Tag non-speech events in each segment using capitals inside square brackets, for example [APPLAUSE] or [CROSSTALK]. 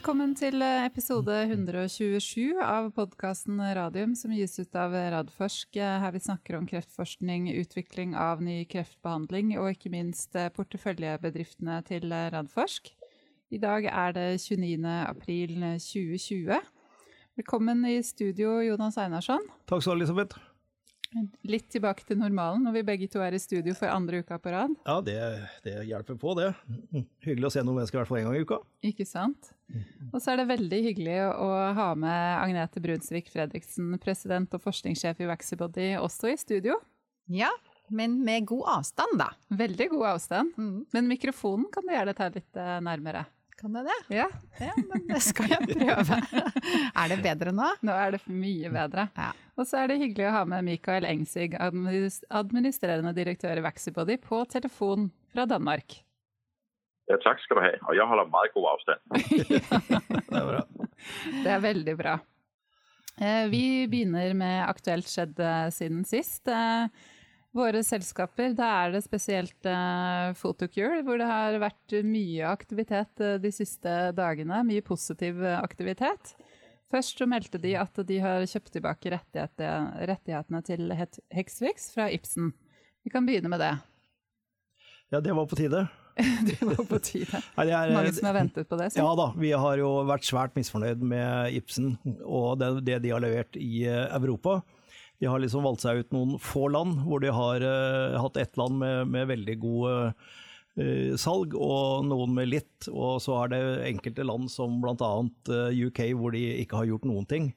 Velkommen til eh, episode 127 av podkasten Radium, som gis ut av Radforsk. eh, Her vi snakker om kreftforskning, utvikling av ny kreftbehandling og ikke minst eh, porteføljebedriftene til Radforsk. I dag er det 29. april 2020. Velkommen i studio, Jonas Einarsson. Takk skal du ha, Elisabeth. Litt tilbake til normalen når vi begge to er i studio for andre uka på rad. Ja, det, det hjelper på, det. Hyggelig å se noen mennesker i hvert fall én gang i uka. Ikke sant? Og så er det veldig hyggelig å ha med Agnete Brunsvik Fredriksen, president og forskningssjef i Vaxibody, også i studio. Ja, men med god avstand, da. Veldig god avstand. Mm. Men mikrofonen kan du gjerne ta litt eh, nærmere. Kan jeg det? Ja, Ja, men det skal jeg prøve. er det bedre nå? nå er det mye bedre. Ja. Og så er det hyggelig å ha med Mikael Engsig, administrerende direktør i Vaxibody, på telefon fra Danmark. Ja, takk skal du ha. Og jeg holder meget god avstand. [LAUGHS] Det er bra. [LAUGHS] Det er veldig bra. Eh, Vi begynner med aktuelt skjedd eh, siden sist. Eh, Våre selskaper, da er det spesielt Photocure, hvor det har vært mye aktivitet de siste dagene. Mye positiv aktivitet. Først så meldte de at de har kjøpt tilbake rettighetene til Hexfix Hexvix fra Ibsen. Vi kan begynne med det. Ja, det var på tide. [LAUGHS] Det var på tide. Er, Mange som har ventet på det. så. Ja da, vi har jo vært svært misfornøyd med Ibsen og det, det de har levert i eh, Europa. De har liksom valgt seg ut noen få land, hvor de har uh, hatt ett land med, med veldig god uh, salg, og noen med litt. Og så er det enkelte land som bl.a. Uh, UK, hvor de ikke har gjort noen ting.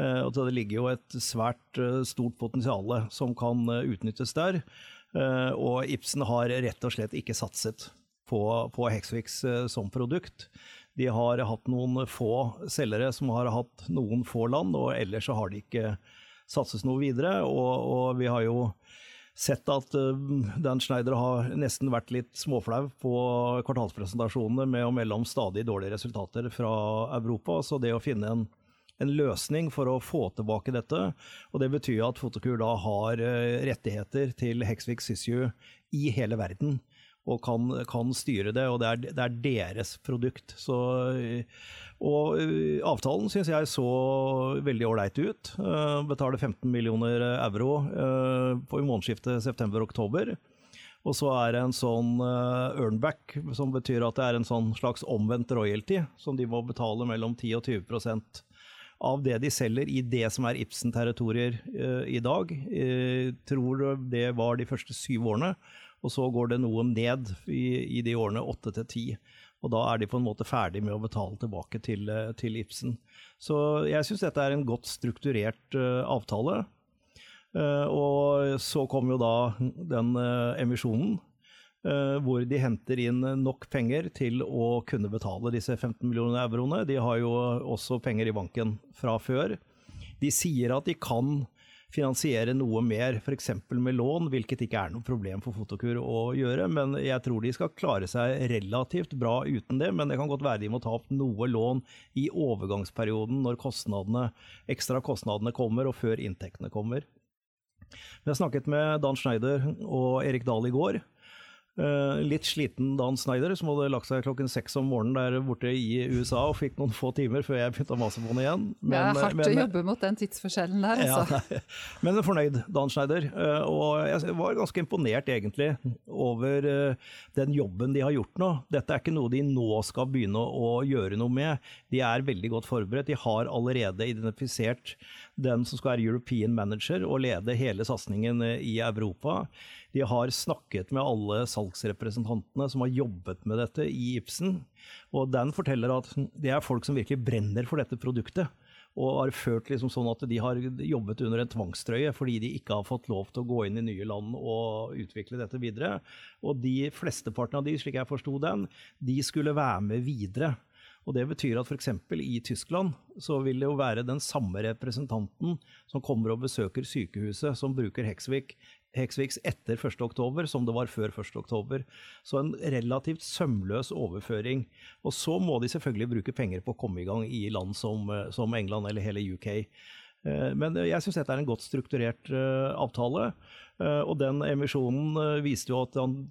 Eh, og så det ligger jo et svært eh, stort potensial som kan eh, utnyttes der. Eh, og Ibsen har rett og slett ikke satset på, på Hexvix eh, som produkt. De har hatt noen få selgere som har hatt noen få land, og ellers så har de ikke satses noe videre. Og, og vi har jo sett at uh, Dan Schneider har nesten vært litt småflau på kvartalspresentasjonene med å melde om stadig dårlige resultater fra Europa. Så det å finne en, en løsning for å få tilbake dette, og det betyr at Fotokur da har uh, rettigheter til Hexvix Sysju i hele verden og kan, kan styre det, og det er, det er deres produkt. Så, og uh, avtalen syns jeg så veldig ålreit ut. Uh, betaler 15 millioner euro på i månedsskiftet september-oktober. Og så er det en sånn earnback, som betyr at det er en sånn slags omvendt royalty, som de må betale mellom 10 og 20% av det de selger i det som er Ibsen-territorier i dag. Tror det var de første syv årene. Og så går det noe ned i, i de årene åtte til ti. Og da er de på en måte ferdig med å betale tilbake til, eh, til Ibsen. Så jeg syns dette er en godt strukturert uh, avtale. Uh, og så kom jo da den uh, emisjonen. hvor de henter inn nok penger til å kunne betale disse 15 millioner euroene. De har jo også penger i banken fra før. De sier at de kan finansiere noe mer, f.eks. med lån, hvilket ikke er noe problem for Fotokur å gjøre. Men jeg tror de skal klare seg relativt bra uten det. Men det kan godt være de må ta opp noe lån i overgangsperioden når kostnadene, ekstra kostnadene kommer, og før inntektene kommer. Har snakket med Dan Schneider og Erik Dahl i går. Uh, litt sliten Dan Snyder, som hadde lagt seg klokken seks om morgenen der borte i USA og fikk noen få timer før jeg begynte å mase på den igjen. det er hardt å jobbe mot den tidsforskjellen der, altså. Ja, men fornøyd, Dan Schneider. Uh, og jeg var ganske imponert egentlig over uh, den jobben de har gjort nå. Dette er ikke noe de nå skal begynne å gjøre noe med. De er veldig godt forberedt. De har allerede identifisert den som skal være European manager og lede hele satsingen i Europa. De har snakket med alle salgsrepresentantene som har jobbet med dette i Ibsen. Og den forteller at det er folk som virkelig brenner for dette produktet. Og har følt liksom sånn at de har jobbet under en tvangstrøye fordi de ikke har fått lov til å gå inn i nye land og utvikle dette videre. Og de flesteparten av de, slik jeg forsto den, de skulle være med videre. Og Det betyr at f.eks. i Tyskland så vil det jo være den samme representanten som kommer og besøker sykehuset, som bruker Hexvik, Hexvix etter 1.10, som det var før 1.10. Så en relativt sømløs overføring. Og så må de selvfølgelig bruke penger på å komme i gang i land som, som England eller hele UK. Men jeg syns dette er en godt strukturert avtale. Og den emisjonen viste jo at han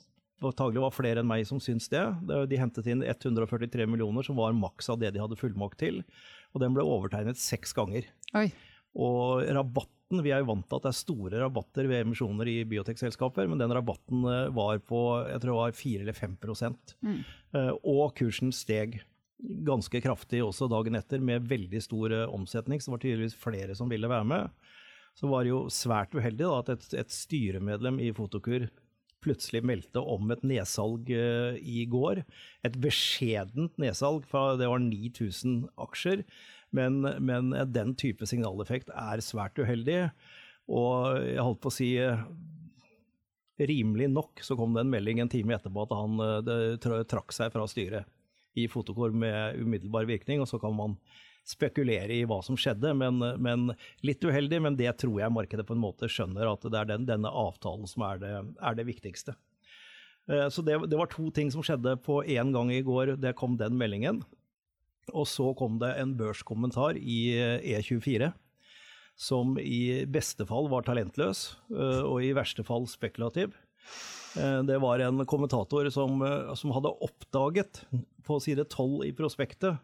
antagelig var flere enn meg som syns det. De hentet inn 143 millioner, som var maks av det de hadde fullmakt til. Og den ble overtegnet seks ganger. Oi. Og rabatten, vi er jo vant til at det er store rabatter ved emisjoner i biotekselskaper, men den rabatten eh, var på jeg tror det var 4 eller 5 mm. Og kursen steg ganske kraftig også dagen etter, med veldig stor omsetning. Så det var tydeligvis flere som ville være med. Så var det jo svært uheldig da, at et, et styremedlem i Fotokur plutselig meldte om et nedsalg i går. Et beskjedent nedsalg, for det var 9000 aksjer. Men, men, den type signaleffekt er svært uheldig. Og jeg holdt på å si uh, Rimelig nok så kom det en melding en time etterpå at han det, trakk seg fra styret i Fotokor med umiddelbar virkning, og så kan man spekulere i hva som skjedde, men, men, litt uheldig. Men det tror jeg markedet på en måte skjønner, at det er den, denne avtalen som er det, er det viktigste. Eh, så det, det, var to ting som skjedde på én gang i går. Det kom den meldingen. Og så kom det en børskommentar i E24 som i beste fall var talentløs, eh, og i verste fall spekulativ. Eh, det var en kommentator som, som hadde oppdaget på side 12 i prospektet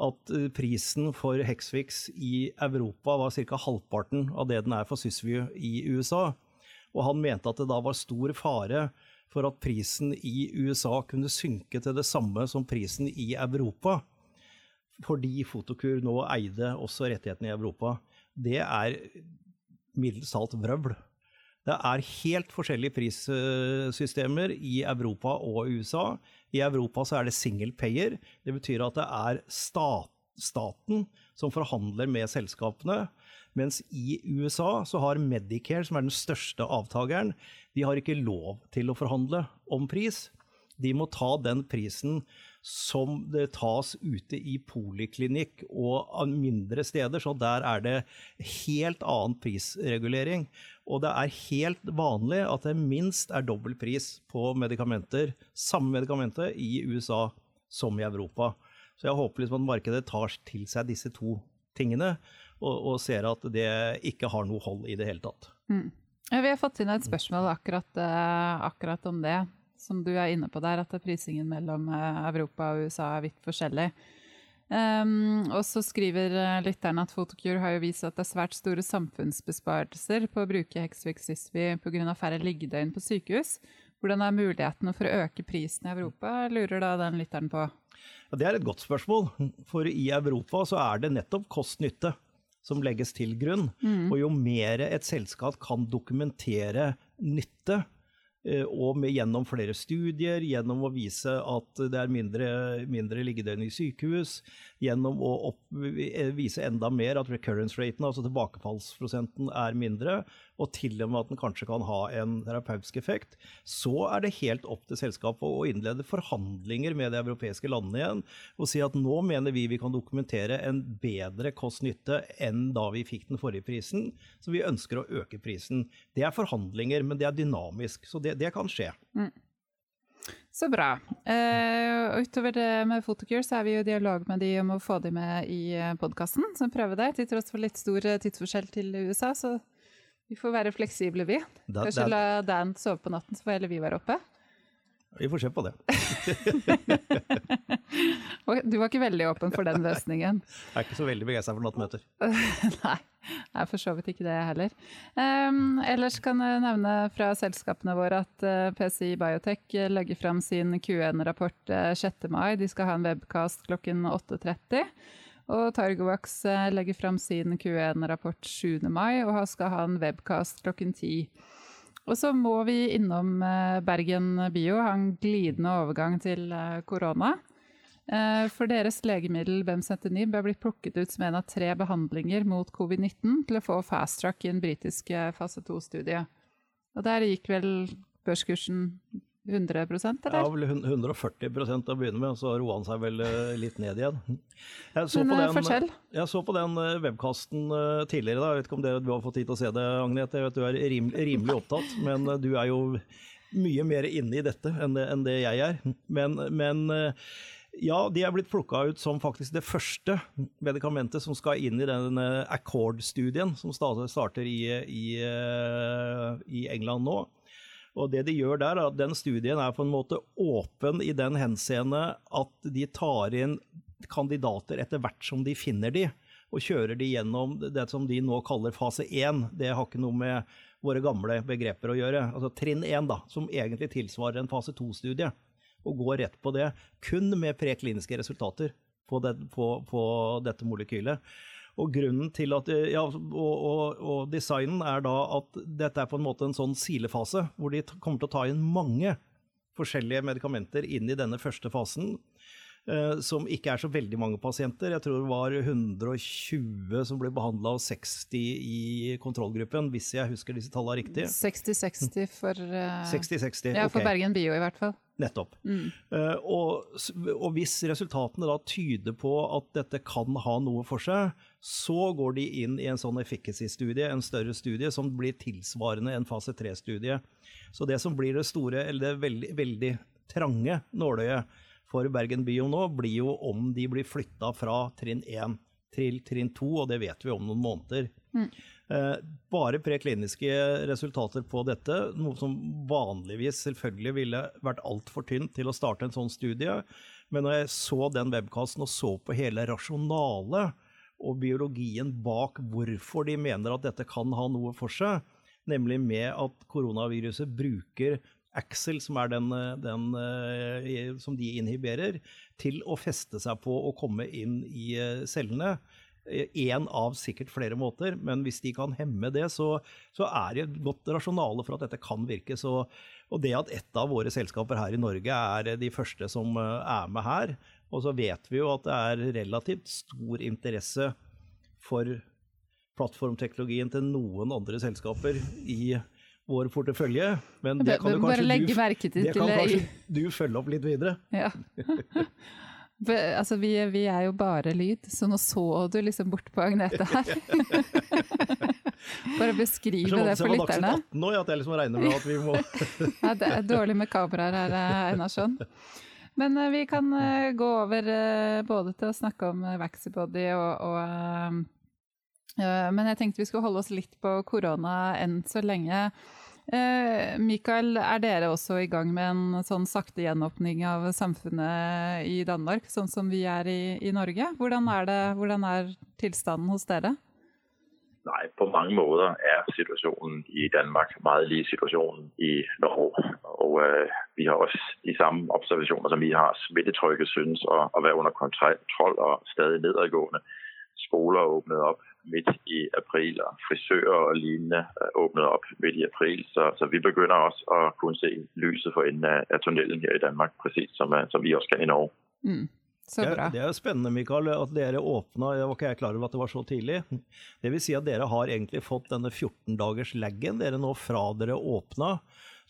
at eh, prisen for Hexfix i Europa var ca. halvparten av det den er for Sysview i USA. Og han mente at det da var stor fare for at prisen i USA kunne synke til det samme som prisen i Europa. Fordi Fotokur nå eide også rettighetene i Europa. Det er middels talt vrøvl. Det er helt forskjellige prissystemer i Europa og USA. I Europa så er det single payer. Det betyr at det er stat, staten som forhandler med selskapene. Mens i USA så har Medicare, som er den største avtakeren, de har ikke lov til å forhandle om pris. De må ta den prisen som det tas ute i poliklinikk og mindre steder. Så der er det helt annen prisregulering. Og det er helt vanlig at det minst er dobbel pris på medikamenter, samme medikamentet, i USA som i Europa. Så jeg håper liksom at markedet tar til seg disse to tingene, og, og ser at det ikke har noe hold i det hele tatt. Mm. Ja, vi har fått inn et spørsmål akkurat, uh, akkurat om det som du er inne på der, at prisingen mellom eh, Europa og USA er vidt forskjellig. Um, og så skriver eh, lytteren at Photocure har jo vist at det er svært store samfunnsbesparelser på å bruke Hexvix Sysvi pga. færre liggedøgn på sykehus. Hvordan er mulighetene for å øke prisen i Europa, lurer da den lytteren på. Ja, det er et godt spørsmål. For i Europa så er det nettopp kost-nytte som legges til grunn. Mm. Og jo mer et selskap kan dokumentere nytte, og med, gjennom flere studier, gjennom å vise at det er mindre, mindre liggedøgn i sykehus, gjennom å opp, eh, vise enda mer at recurrence raten, altså tilbakefallsprosenten, er mindre, og til og med at den kanskje kan ha en terapeutisk effekt, så er det helt opp til selskapet å innlede forhandlinger med de europeiske landene igjen og si at nå mener vi vi kan dokumentere en bedre kost-nytte enn da vi fikk den forrige prisen, så vi ønsker å øke prisen. Det er forhandlinger, men det er dynamisk. så det det, det kan skje. Mm. Så bra. Uh, utover det med Photocure så er vi i dialog med de om å få de med i eh, podkasten. Så prøve det, til tross for litt stor eh, tidsforskjell til USA. Så vi får være fleksible, vi. Kanskje la Dan sove på natten, så får heller vi være oppe. Vi får se på det. [LAUGHS] du var ikke veldig åpen for den løsningen? Jeg er ikke så veldig begeistra for nattmøter. [LAUGHS] Nei, jeg er for så vidt ikke det heller. Um, ellers kan jeg nevne fra selskapene våre at uh, eh, PCI Biotech eh, legger fram sin Q1-rapport uh, 6. mai. De skal ha en webcast klokken 8.30. Og Targovax uh, legger fram sin Q1-rapport 7. mai og skal ha en webcast klokken 10. Og så må vi innom eh, Bergen Bio, ha en glidende overgang til eh, korona. Eh, for deres legemiddel Bemsentinib bør blitt plukket ut som en av tre behandlinger mot covid-19 til å få fast track i en britisk fase 2-studie. Og der gikk vel børskursen 100 eller? Ja, vel 140% å begynne med, og så roa han seg vel eh, litt ned igjen. [LAUGHS] Jeg så, Men, på den, jeg så på den eh, webkasten eh, tidligere, da. jeg vet ikke om dere, du har fått tid til å se det, Agnete. Jeg vet du er rimelig, rimelig opptatt, men du er jo mye mer inne i dette enn det, enn det jeg er. Men, men ja, de er blitt plukka ut som faktisk det første medikamentet som skal inn i den Accord-studien som starter i, i, i England nå. Og det de gjør der, er at Den studien er på en måte åpen i den henseende at de tar inn kandidater etter hvert som de finner de, og kjører de gjennom det som de nå kaller fase 1. Det har ikke noe med våre gamle begreper å gjøre. Altså Trinn 1, da, som egentlig tilsvarer en fase 2-studie. Og går rett på det, kun med prekliniske resultater på, det, på, på dette molekylet. Og grunnen til at, ja, og, og, og, designen er da at dette er på en måte en sånn silefase, hvor de kommer til å ta inn mange forskjellige medikamenter inn i denne første fasen. Eh, som ikke er så veldig mange pasienter. Jeg tror det var 120 som ble behandla og 60 i kontrollgruppen, hvis jeg husker disse tallene riktig. 60-60 for, uh, 60, 60, ja, for okay. Bergen Bio, i hvert fall. Nettopp. Mm. Uh, og, og, hvis resultatene da tyder på at dette kan ha noe for seg, så går de inn i en sånn efficacy-studie, en større studie, som blir tilsvarende en fase 3-studie. Så det som blir det store, eller det veldig, veldig trange nåløyet for Bergen Bio nå, blir jo om de blir flytta fra trinn 1 til trinn 2, og det vet vi om noen måneder. Mm. Eh, bare prekliniske resultater på dette, noe som vanligvis selvfølgelig ville vært altfor tynt til å starte en sånn studie. Men når jeg så den webkassen og så på hele rasjonalet og biologien bak hvorfor de mener at dette kan ha noe for seg, nemlig med at koronaviruset bruker Axel, som er den, den, eh, som de inhiberer, til å feste seg på og komme inn i eh, cellene. Én av sikkert flere måter, men hvis de kan hemme det, så, så er det et godt rasjonale for at dette kan virke. Så, og det at et av våre selskaper her i Norge er de første som eh, er med her, og så vet vi jo at det er relativt stor interesse for plattformteknologien til noen andre selskaper i Norge vår portefølje. Men det kan, du kanskje, du, det kan kanskje du følge opp litt videre. [LAUGHS] Ja. [LAUGHS] altså, vi, vi, er jo bare lyd, så nå så du liksom bort på Agnete her. [LAUGHS] bare beskrive det, det for lytterne. Det nå at jeg liksom regner med at vi må ja, Det er dårlig med kameraer her, Einarsson. Men uh, vi kan uh, gå over uh, både til å snakke om Vaxybody og, og men jeg tenkte vi skulle holde oss litt på korona enn så lenge. Eh, Mikael, er dere også i gang med en sånn sakte gjenåpning av samfunnet i Danmark, sånn som vi er i, i Norge? Hvordan er, det, hvordan er tilstanden hos dere? Nei, på mange måter er situasjonen i Danmark veldig lik situasjonen i Norge. Og uh, vi har også de samme observasjoner som vi har. Smittetrykket synes å, å være under kontroll og stadig nedadgående. Skoler er åpnet opp midt i april, og frisører og lignende åpnet opp midt i april. Så, så, vi begynner også å kunne se lyset for enden av, av tunnelen her i Danmark, precis som, øh, som vi også kan i Norge. Mm. Så bra. Det, det er spennende Mikael, at dere åpna, jeg var ikke jeg klar over at det var så tidlig. Det vil si at dere har egentlig fått denne 14 dagers laggen dere nå fra dere åpna.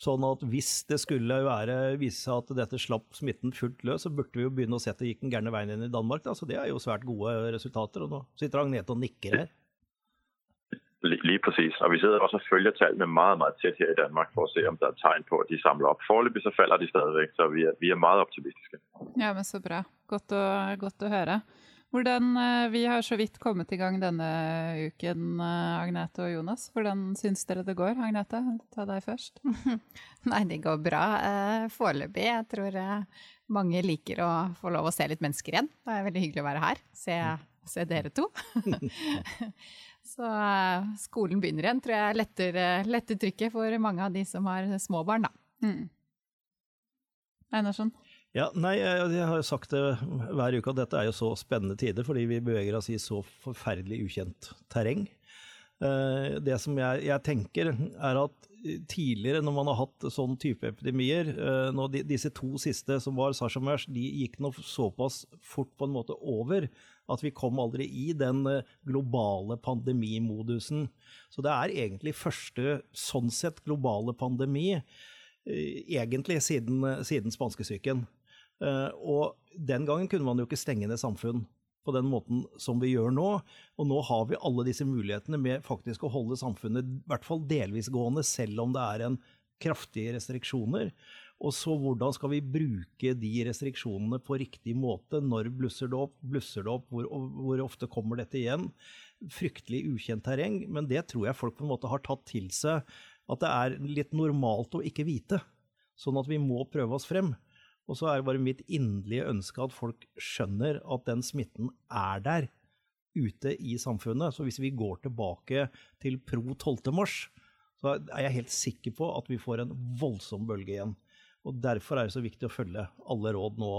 Sånn at hvis det skulle være, vise seg at dette slapp smitten fullt løs, så burde vi jo begynne å se at det gikk den gærne veien inn i Danmark. Da. Så det er jo svært gode resultater. Og nå sitter Agnete og nikker her. Lige præcis. Og vi sidder også og følger tallene meget, meget tæt her i Danmark for at se, om der er tegn på, at de samler op. Foreløpig så falder de stadigvæk, så vi er, vi er meget optimistiske. Ja, men så bra. Godt å, godt å høre. Hvordan, eh, vi har så vidt kommet i gang denne uken, eh, Agnete og Jonas. Hvordan syns dere det går? Agnete, ta deg først. [LAUGHS] Nei, det går bra eh, foreløpig. Jeg tror mange liker å få lov å se litt mennesker igjen. Det er veldig hyggelig å være her. Se, se dere to. [LAUGHS] Så skolen begynner igjen, tror jeg letter, letter, trykket for mange av de som har små barn, da. Mm. Einarsson? Ja, nei, jeg, har jo sagt det hver uke at dette er jo så spennende tider, fordi vi beveger oss i så forferdelig ukjent terreng. Uh, det som jeg, jeg, tenker, er at tidligere, når man har hatt sånn type epidemier uh, de, Disse to siste som var sars og mers, de gikk nå såpass fort på en måte over at vi kom aldri i den eh, globale pandemimodusen. Så det er egentlig første sånn sett globale pandemi, eh, egentlig siden, eh, siden spanskesyken. Og den gangen kunne man jo ikke stenge ned samfunn på den måten som vi gjør nå. Og nå har vi alle disse mulighetene med faktisk å holde samfunnet i hvert fall delvis gående, selv om det er en kraftige restriksjoner. Og så hvordan skal vi bruke de restriksjonene på riktig måte? Når blusser det opp? Blusser det opp? Hvor, hvor, ofte kommer dette igjen? Fryktelig ukjent terreng, men det tror jeg folk på en måte har tatt til seg. at det er litt normalt å ikke vite. Sånn at vi må prøve oss frem. Og så er det bare mitt inderlige ønske at folk skjønner at den smitten er der ute i samfunnet. Så hvis vi går tilbake til pro 12. mars, så er jeg helt sikker på at vi får en voldsom bølge igjen. Og Derfor er det så viktig å følge alle råd nå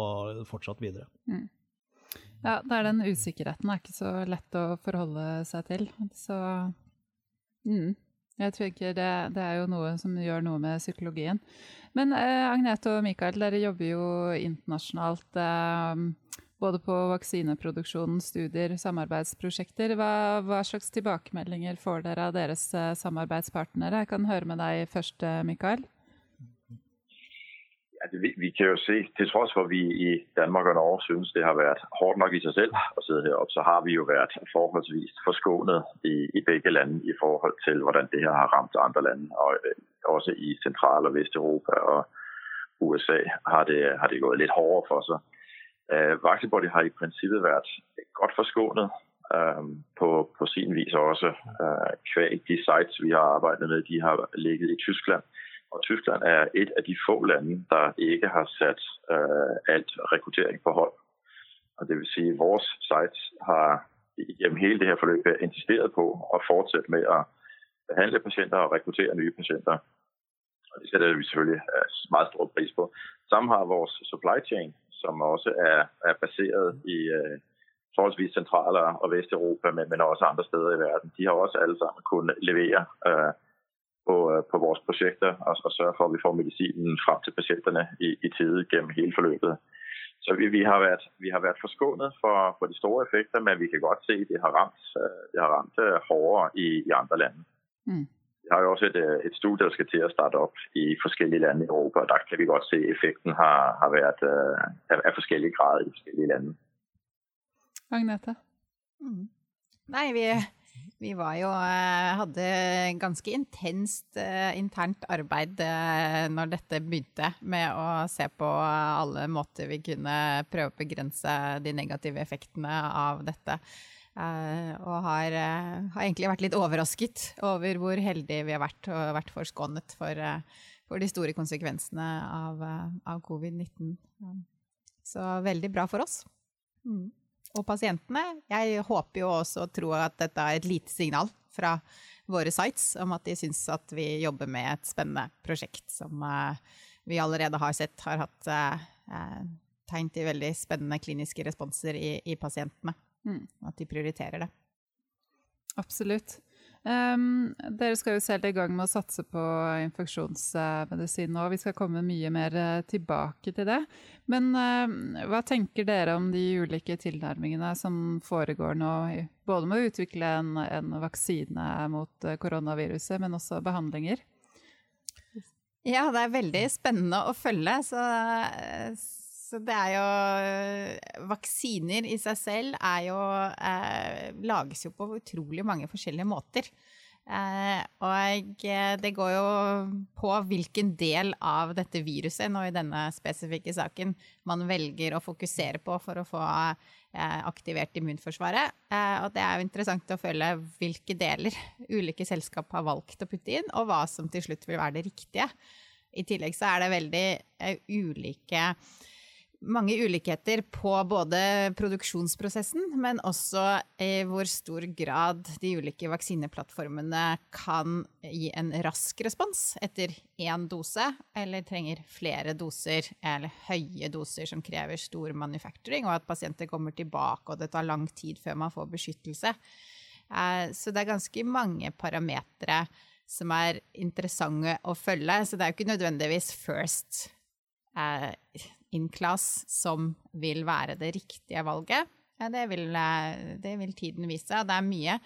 fortsatt videre. Mm. Ja, det er den usikkerheten Det er ikke så lett å forholde seg til. Så mm, jeg tror det, det, er jo noe som gjør noe med psykologien. Men eh, Agnete og Mikael, dere jobber jo internasjonalt. Eh, både på vaksineproduksjon, studier, samarbeidsprosjekter. Hva, hva, slags tilbakemeldinger får dere av deres eh, samarbeidspartnere? Jeg kan høre med deg først, eh, Mikael. Altså, vi, vi, kan jo se, til trods for at vi i Danmark og Norge synes det har vært hårdt nok i seg selv å sidde heroppe, så har vi jo vært forholdsvis forskånet i, i, begge land i forhold til hvordan det her har ramt andre land. Og øh, også i Sentral- og Vest-Europa og USA har det, har det gått litt hardere for seg. Uh, Vaxibody har i prinsippet vært godt forskånet. Uh, på, på, sin vis også. Uh, de sites vi har arbeidet med, de har ligget i Tyskland. Og Tyskland er et av de få lande der ikke har satt uh, alt rekruttering på hold. Og det vil si Vores sites har gjennom hele det her forløpet insistert på å fortsette med å behandle pasienter og rekruttere nye pasienter. Og Det setter vi selvfølgelig meget stor pris på. Sammen har vår supply chain, som også er, er basert i uh, forholdsvis sentrale og Vest-Europa, men, men, også andre steder i verden. De har også alle sammen kunnet levere uh, på, øh, på vores prosjekter og, og sørge for at vi får medisinen frem til pasientene i, i tide gjennom hele forløpet. Så vi, vi, har vært, vi, har vært, forskånet for, for, de store effekter, men vi kan godt se at det har ramt, øh, det har ramt hardere hårdere i, i andre land. Mm. Vi har jo også et, et studie som skal til å starte opp i forskjellige land i Europa. og Der kan vi godt se at effekten har, har vært av forskjellig grader i forskjellige land. Agnete? Mm. Nei, vi vi var jo eh, hadde ganske intenst eh, internt arbeid eh, når dette begynte, med å se på alle måter vi kunne prøve å begrense de negative effektene av dette. Og har, har egentlig vært litt overrasket over hvor heldige vi har vært og vært forskånet for, for de store konsekvensene av, av covid-19. Så veldig bra for oss. Mm og pasientene. Jeg håper jo også og tror at dette er et lite signal fra våre sites om at de syns at vi jobber med et spennende prosjekt som uh, vi allerede har sett har hatt uh, tegn til veldig spennende kliniske responser i, i pasientene. Mm. At de prioriterer det. Absolutt. Um, dere skal jo selv i gang med å satse på infeksjonsmedisin nå. Vi skal komme mye mer uh, tilbake til det. Men uh, hva tenker dere om de ulike tilnærmingene som foregår nå? Både med å utvikle en, en vaksine mot uh, koronaviruset, men også behandlinger? Ja, det er veldig spennende å følge. Så så det er jo Vaksiner i seg selv er jo eh, Lages jo på utrolig mange forskjellige måter. Eh, og det går jo på hvilken del av dette viruset, nå i denne spesifikke saken, man velger å fokusere på for å få eh, aktivert immunforsvaret. Eh, og det er jo interessant å følge hvilke deler ulike selskap har valgt å putte inn, og hva som til slutt vil være det riktige. I tillegg så er det veldig eh, ulike mange ulikheter på både produksjonsprosessen, men også i hvor stor grad de ulike vaksineplattformene kan gi en rask respons etter én dose, eller trenger flere doser eller høye doser som krever stor manufacturing, og at pasienter kommer tilbake og det tar lang tid før man får beskyttelse. Eh, så det er ganske mange parametere som er interessante å følge, så det er jo ikke nødvendigvis first eh, in-class som vil være det riktige valget. Det vil, eh, det vil tiden vise. Det er mye,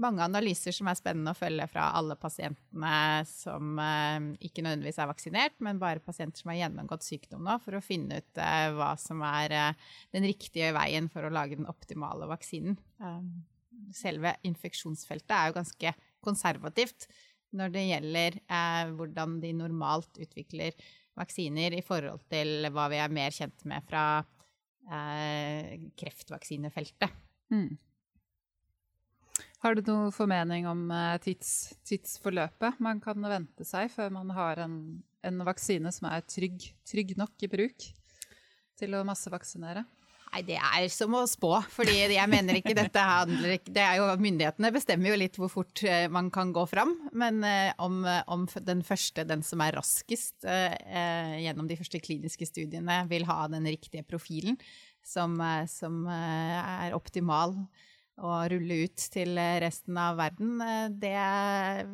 mange analyser som er spennende å følge fra alle pasientene som eh, ikke nødvendigvis er vaksinert, men bare pasienter som har gjennomgått sykdom nå, for å finne ut eh, hva som er den riktige veien for å lage den optimale vaksinen. Selve infeksjonsfeltet er jo ganske konservativt når det gjelder hvordan de normalt utvikler vaksiner i forhold til hva vi er mer kjent med fra eh, kreftvaksinefeltet. Mm. Har du noen formening om eh, tids, tidsforløpet man kan vente seg før man har en, en vaksine som er trygg, trygg nok i bruk til å massevaksinere? Nei, det er som å spå. fordi jeg mener ikke dette handler ikke det er jo, Myndighetene bestemmer jo litt hvor fort eh, man kan gå fram. Men eh, om, om den første, den som er raskest eh, gjennom de første kliniske studiene, vil ha den riktige profilen som, eh, som eh, er optimal å rulle ut til resten av verden, det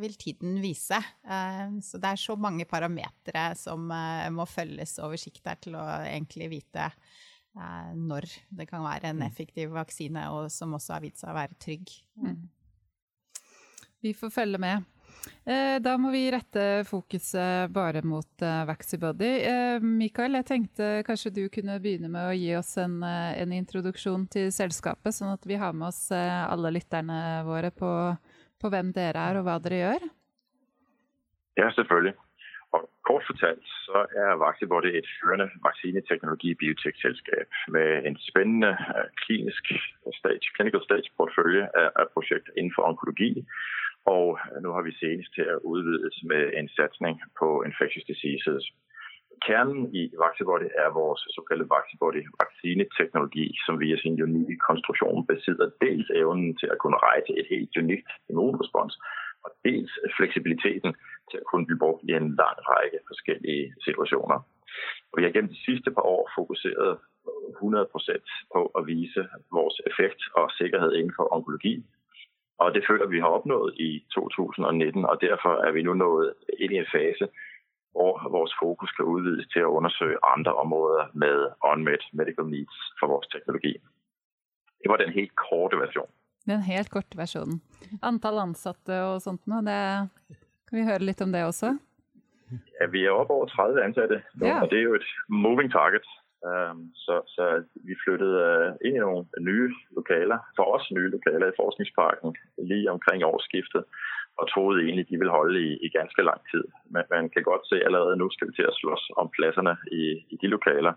vil tiden vise. Så det er så mange parametere som må følges over sikt her til å egentlig vite Eh, når det kan være en mm. effektiv vaksine, og som også har vist seg å være trygg. Mm. Vi får følge med. Eh, da må vi rette fokuset bare mot uh, Vaxibody. Mikael, jeg tenkte kanskje du kunne begynne med å gi oss en, en introduksjon til selskapet, sånn at vi har med oss alle lytterne våre på, på hvem dere er og hva dere gjør? Ja, selvfølgelig. Kort fortalt så er Vaxibody et førende vaksineteknologi-biotekselskab med en spennende øh, klinisk stage, clinical stage portfølje af projekter inden for onkologi. Og nå nu har vi senest til at udvidet med en satsning på infectious diseases. Kernen i Vaxibody er vores såkaldte Vaxibody vaccineteknologi, som via sin unikke konstruktion besidder dels evnen til at kunne rejse et helt unikt immunrespons, og dels fleksibiliteten til å kunne blive brugt i en lang række forskellige situationer. Og vi har gennem de sidste par år fokuseret 100% på at vise vores effekt og sikkerhed inden for onkologi. Og det føler vi har opnået i 2019, og derfor er vi nu nået ind i en fase, hvor vores fokus kan udvides til at undersøge andre områder med unmet medical needs for vores teknologi. Det var den helt korte version. Den helt korte versjonen. Antall ansatte og sånt noe, det kan vi høre litt om det også? Ja, vi er oppe over 30 ansatte ja. og det er jo et moving target. Um, så, så, vi flyttet uh, inn i noen nye lokaler, for oss nye lokaler i Forskningsparken lige omkring årsskiftet, og trodde egentlig de ville holde i, i ganske lang tid. Men man kan godt se allerede nå skal vi til å slåss om plassene i, i de lokaler.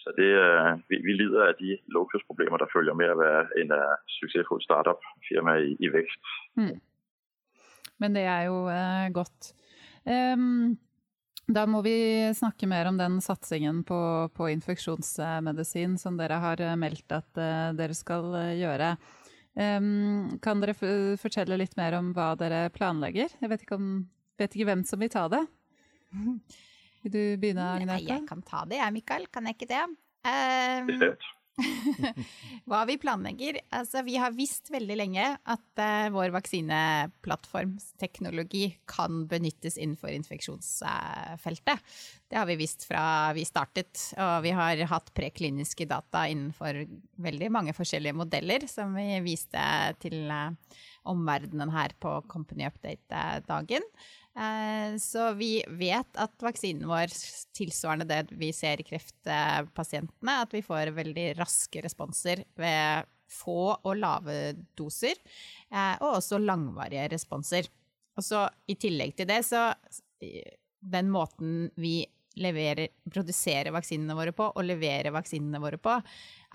Så det, uh, vi, vi, lider av de luksusproblemer der følger med å være en uh, suksessfull startup-firma i, i, vekst. Mm. Men det er jo eh, godt. Um, da må vi snakke mer om den satsingen på, på infeksjonsmedisin som dere har meldt at uh, dere skal gjøre. Um, kan dere fortelle litt mer om hva dere planlegger? Jeg vet ikke, om, vet ikke hvem som vil ta det. [LAUGHS] Vil du begynne, Agnete? Jeg kan ta det, jeg, Mikael. Kan jeg ikke det? Um, [LAUGHS] hva vi planlegger? Altså, vi har visst veldig lenge at uh, vår vaksineplattformsteknologi kan benyttes innenfor infeksjonsfeltet. Det har vi visst fra vi startet, og vi har hatt prekliniske data innenfor veldig mange forskjellige modeller, som vi viste til uh, omverdenen her på Company Update-dagen. Eh, så vi vet at vaksinen vår, tilsvarende det vi ser i kreftpasientene, at vi får veldig raske responser ved få og lave doser, eh, og også langvarige responser. Og så i tillegg til det, så den måten vi leverer, produserer vaksinene våre på, og leverer vaksinene våre på,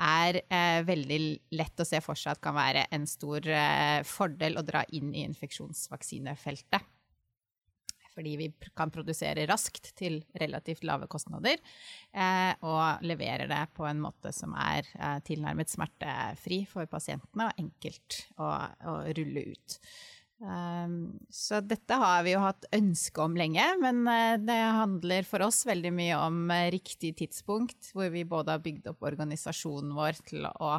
er eh, veldig lett å se for seg at kan være en stor eh, fordel å dra inn i infeksjonsvaksinefeltet fordi vi kan produsere raskt til relativt lave kostnader, eh, og leverer det på en måte som er eh, tilnærmet smertefri for pasientene, og enkelt å, å rulle ut. Um, så dette har vi jo hatt ønske om lenge, men uh, det handler for oss veldig mye om riktig tidspunkt, hvor vi både har bygd opp organisasjonen vår til å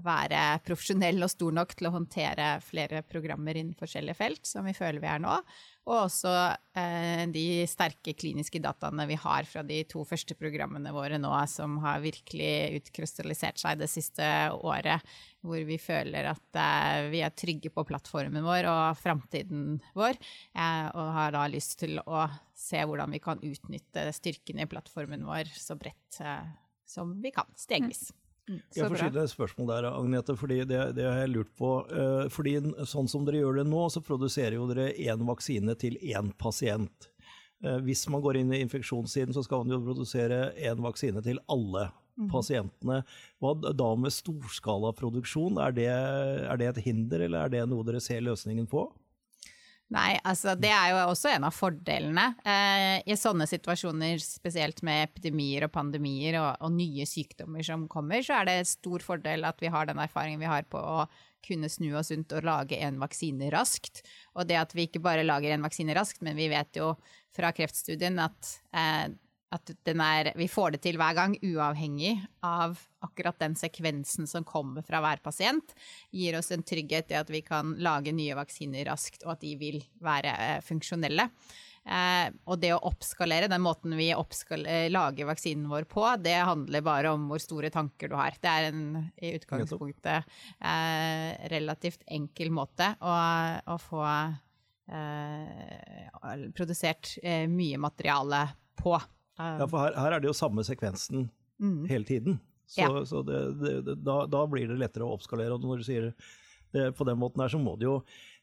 være profesjonell og stor nok til å håndtere flere programmer innen forskjellige felt, som vi føler vi er nå. Og også eh, de sterke kliniske dataene vi har fra de to første programmene våre nå, som har virkelig utkrystallisert seg det siste året. Hvor vi føler at eh, vi er trygge på plattformen vår og framtiden vår. Eh, og har da lyst til å se hvordan vi kan utnytte styrkene i plattformen vår så bredt eh, som vi kan, stegvis. Mm. Mm, jeg får stille et spørsmål der, Agnete, fordi det, det, har jeg lurt på. Eh, fordi sånn som dere gjør det nå, så produserer jo dere én vaksine til én pasient. Eh, hvis man går inn i infeksjonssiden, så skal man jo produsere én vaksine til alle mm. pasientene. Hva da med storskalaproduksjon? Er det, er det et hinder, eller er det noe dere ser løsningen på? Nei, altså det er jo også en av fordelene. Eh, I sånne situasjoner, spesielt med epidemier og pandemier og, og, nye sykdommer som kommer, så er det stor fordel at vi har den erfaringen vi har på å kunne snu oss rundt og lage en vaksine raskt. Og det at vi ikke bare lager en vaksine raskt, men vi vet jo fra kreftstudien at eh, at er, vi får det til hver gang, uavhengig av akkurat den sekvensen som kommer fra hver pasient, gir oss en trygghet i at vi kan lage nye vaksiner raskt, og at de vil være eh, funksjonelle. Eh, og det å oppskalere, den måten vi eh, lager vaksinen vår på, det handler bare om hvor store tanker du har. Det er en i utgangspunktet eh, relativt enkel måte å, å få eh, produsert eh, mye materiale på. Ja, for her, her, er det jo samme sekvensen mm. hele tiden. Så, ja. så det, det, da, da, blir det lettere å oppskalere. Og når du sier det på den måten her, så må det jo,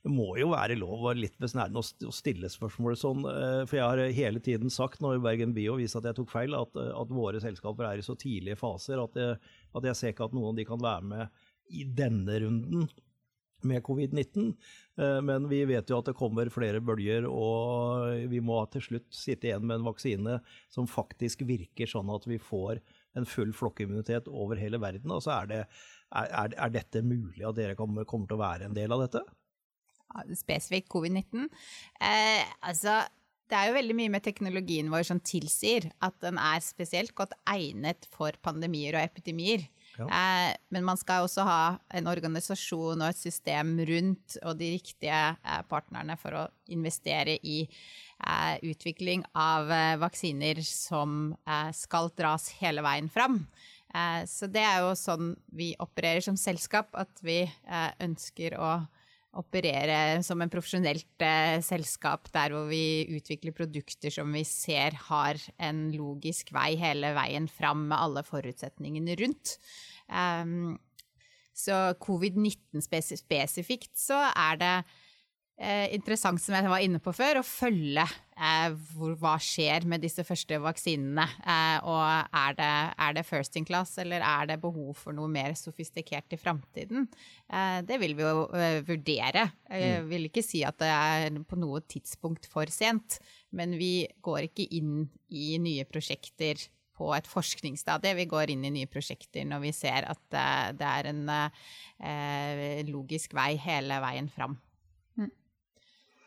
det må jo være lov og litt besnærende å stille spørsmålet sånn. Eh, for jeg har hele tiden sagt, når Bergen Bio viste at jeg tok feil, at, at våre selskaper er i så tidlige faser at jeg, at jeg ser ikke at noen av de kan være med i denne runden med covid-19. Eh, men vi vet jo at det kommer flere bølger, og vi må til slutt sitte igjen med en vaksine som faktisk virker sånn at vi får en full flokkimmunitet over hele verden. Altså er, det, er, er dette mulig at dere kommer, kommer, til å være en del av dette? Spesifikt covid-19? Eh, altså, det er jo veldig mye med teknologien vår som tilsier at den er spesielt godt egnet for pandemier og epidemier. Ja. Eh, men man skal også ha en organisasjon og et system rundt og de riktige eh, partnerne for å investere i eh, utvikling av vaksiner som skal dras hele veien fram. Så det er jo sånn vi opererer som selskap, at vi ønsker å operere som en profesjonelt eh, selskap der hvor vi utvikler produkter som vi ser har en logisk vei hele veien fram med alle forutsetningene rundt. Um, så covid-19 spesifikt så er det eh, interessant, som jeg var inne på før, å følge eh, hvor, hva skjer med disse første vaksinene. Eh, og er det, er det, first in class, eller er det behov for noe mer sofistikert i framtiden? Eh, det vil vi jo eh, vurdere. Jeg mm. vil ikke si at det er på noe tidspunkt for sent, men vi går ikke inn i nye prosjekter på et forskningsstadie. Vi går inn i nye prosjekter når vi ser at eh, det er en logisk vei hele veien fram.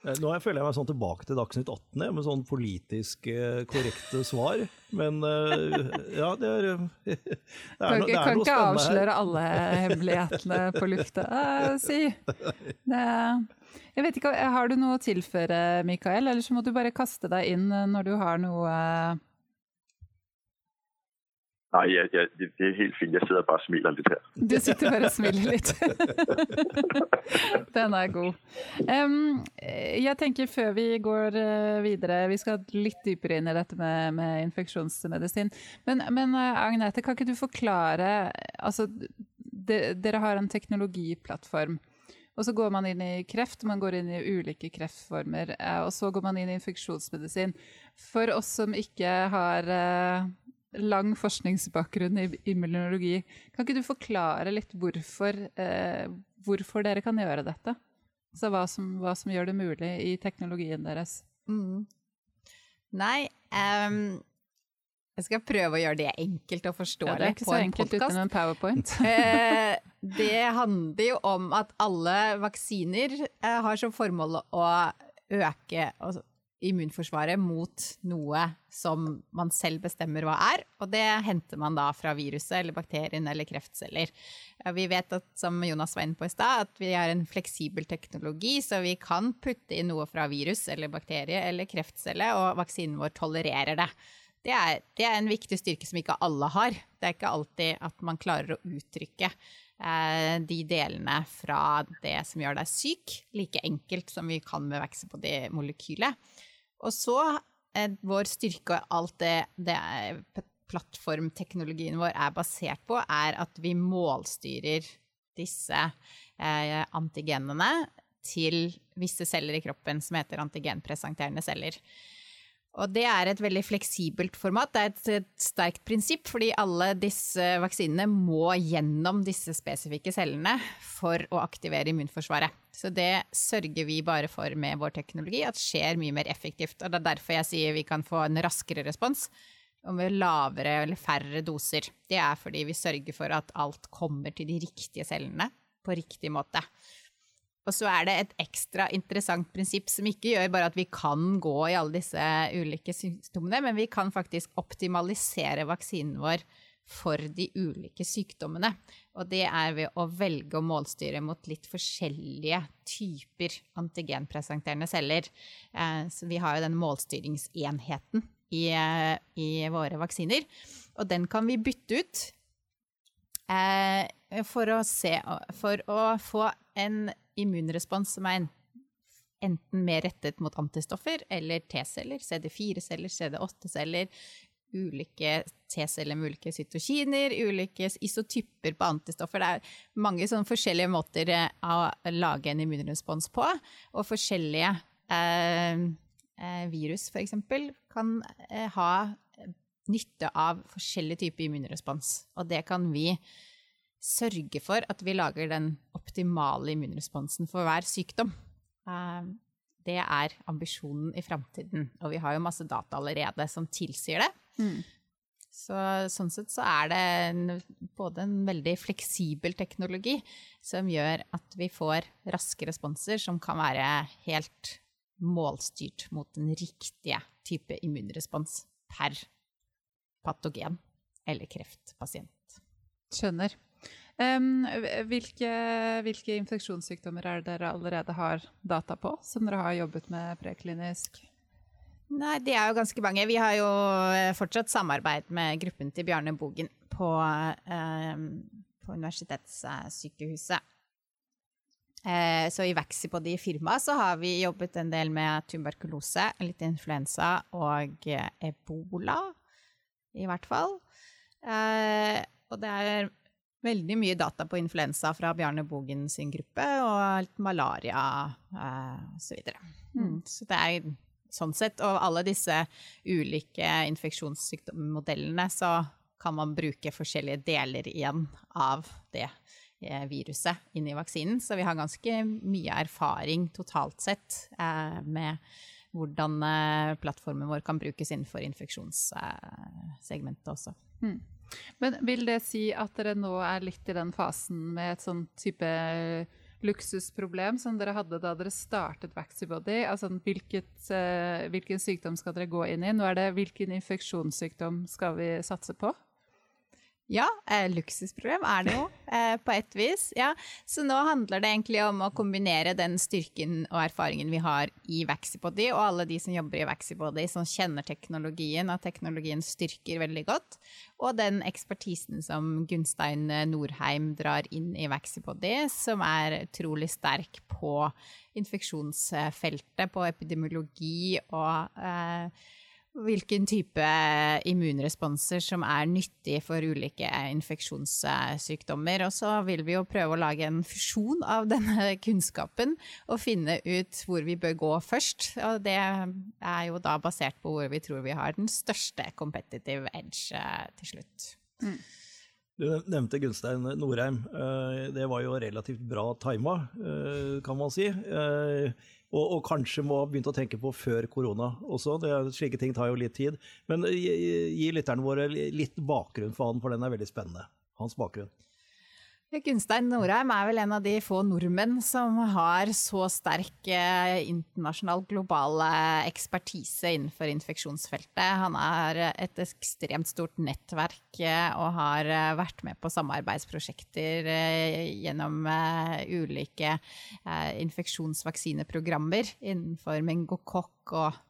Eh, nå føler jeg meg sånn tilbake til Dagsnytt 18 med sånn politisk eh, korrekte svar. Men eh, ja, det er, [LAUGHS] det er, kan, no, det er kan ikke avsløre alle hemmelighetene på lufta, si. Det, jeg vet ikke, Har du noe å tilføre, Mikael, eller så må du bare kaste deg inn når du har noe Nei, ja, ja, det er helt fint. Jeg sitter bare og smiler litt her. Du sitter bare og smiler litt. [LAUGHS] Den er god. Um, jeg tenker før vi går eh, videre, vi skal litt dypere inn i dette med, med infeksjonsmedisin. Men, men, eh, Agnete, kan ikke du forklare altså, de, Dere har en teknologiplattform. Og så går man inn i kreft, man går inn i ulike kreftformer. Og så går man inn i infeksjonsmedisin. For oss som ikke har lang forskningsbakgrunn i immunologi. Kan ikke du forklare litt hvorfor, eh, hvorfor dere kan gjøre dette? Altså hva som, hva som, gjør det mulig i teknologien deres? Mm. Nei um, Jeg skal prøve å gjøre det enkelt og forståelig ja, det er ikke så enkelt uten en powerpoint. [LAUGHS] [LAUGHS] eh, det handler jo om at alle vaksiner eh, har som formål å øke altså, immunforsvaret mot noe som man selv bestemmer hva er. Og det henter man da fra viruset eller bakterien eller kreftceller. Vi vet at, som Jonas var inne på i stad, at vi har en fleksibel teknologi, så vi kan putte inn noe fra virus eller bakterie eller kreftcelle, og vaksinen vår tolererer det. Det er, det er en viktig styrke som ikke alle har. Det er ikke alltid at man klarer å uttrykke eh, de delene fra det som gjør deg syk, like enkelt som vi kan med vekse på det molekylet. Og så er vår styrke og alt det, det plattformteknologien vår er basert på, er at vi målstyrer disse eh, antigenene til visse celler i kroppen som heter antigenpresenterende celler. Og det er et veldig fleksibelt format. Det er et, et sterkt prinsipp, fordi alle disse vaksinene må gjennom disse spesifikke cellene for å aktivere immunforsvaret. Så det sørger vi bare for med vår teknologi, at skjer mye mer effektivt. Og det er derfor jeg sier vi kan få en raskere respons og med lavere eller færre doser. Det er fordi vi sørger for at alt kommer til de riktige cellene på riktig måte. Og så er det et ekstra interessant prinsipp som ikke gjør bare at vi kan gå i alle disse ulike sykdommene, men vi kan faktisk optimalisere vaksinen vår for de ulike sykdommene. Og det er ved å velge å målstyre mot litt forskjellige typer antigenpresenterende celler. Eh, så vi har jo den målstyringsenheten i, i våre vaksiner. Og den kan vi bytte ut eh, for å, se, for å få en immunrespons som er enten mer rettet mot antistoffer eller T-celler, CD4-celler, CD8-celler, ulike T-celler med ulike cytokiner, ulike isotyper på antistoffer. Det er mange sånne forskjellige måter eh, å lage en immunrespons på, og forskjellige eh, eh virus f.eks. kan eh, ha nytte av forskjellige typer immunrespons, og det kan vi sørge for at vi lager den optimale immunresponsen for hver sykdom. Eh, det er ambisjonen i framtiden, og vi har jo masse data allerede som tilsier det. Mm. Så, sånn sett så er det en, både en veldig fleksibel teknologi som gjør at vi får raske responser som kan være helt målstyrt mot den riktige type immunrespons per patogen eller kreftpasient. Skjønner. Um, hvilke, hvilke, infeksjonssykdommer er det dere allerede har data på, som dere har jobbet med preklinisk? Nei, Det er jo ganske mange. Vi har jo eh, fortsatt samarbeid med gruppen til Bjarne Bogen på, um, på Universitetssykehuset. Eh, så i Vaxipod i firmaet så har vi jobbet en del med tuberkulose, litt influensa og eh, ebola, i hvert fall. Og det er veldig mye data på influensa fra Bjarne Bogen sin gruppe, og malaria eh, osv. Så, mm. Så det er sånn sett, og alle disse ulike infeksjonssykdommodellene, så kan man bruke forskjellige deler igjen av det eh, viruset inn i vaksinen. Så vi har ganske mye erfaring totalt sett eh, med hvordan eh, plattformen vår kan brukes innenfor infeksjonssegmentet også. Mm. Men vil det si at dere nå er litt i den fasen med et sånn type luksusproblem som dere hadde da dere startet Vaxibody? Altså hvilket, uh, hvilken sykdom skal dere gå inn i? Nå er det hvilken infeksjonssykdom skal vi satse på? Ja, eh, luksusproblem er det jo, eh, på et vis. Ja. Så nå handler det egentlig om å kombinere den styrken og erfaringen vi har i Vaxibody, og alle de som jobber i Vaxibody som kjenner teknologien, og teknologien styrker veldig godt, og den ekspertisen som Gunstein Norheim drar inn i Vaxibody, som er utrolig sterk på infeksjonsfeltet, på epidemiologi og eh, hvilken type immunresponser som er nyttig for ulike infeksjonssykdommer. Og så vil vi jo prøve å lage en fusjon av denne kunnskapen og finne ut hvor vi bør gå først. Og det er jo da basert på hvor vi tror vi har den største competitive edge eh, til slutt. Mm. Du nevnte Gunstein Norheim. Eh, det var jo relativt bra tima, eh, kan man si. Og, og, kanskje må ha begynt å tenke på før korona også. Det, slike ting tar jo litt tid. Men gi, gi lytterne våre litt bakgrunn for han, for den er veldig spennende. Hans bakgrunn. Gunstein Norheim er vel en av de få nordmenn som har så sterk eh, internasjonal, global eh, ekspertise innenfor infeksjonsfeltet. Han har et ekstremt stort nettverk eh, og har vært med på samarbeidsprosjekter gjennom ulike infeksjonsvaksineprogrammer innenfor mengokokk og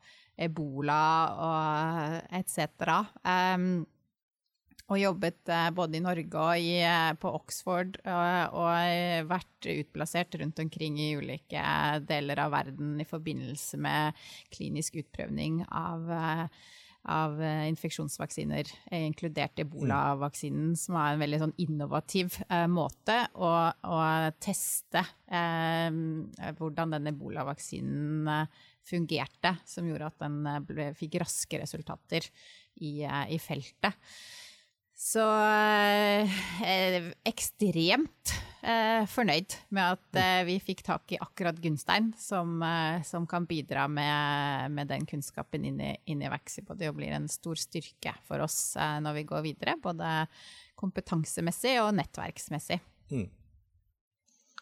ebola og etc og jobbet eh, både i Norge og i, eh, på Oxford, og, og, vært utplassert rundt omkring i ulike deler av verden i forbindelse med klinisk utprøvning av, eh, av infeksjonsvaksiner, inkludert ebolavaksinen, som er en veldig sånn innovativ eh, måte å, å teste eh, hvordan den ebolavaksinen fungerte, som gjorde at den ble, fikk raske resultater i, i feltet. Så eh, ekstremt eh, fornøyd med at eh, vi fikk tak i akkurat Gunstein, som, eh, som kan bidra med, med, den kunnskapen inn i, inn i Vaxibody og blir en stor styrke for oss eh, når vi går videre. Både kompetansemessig og nettverksmessig. Mm.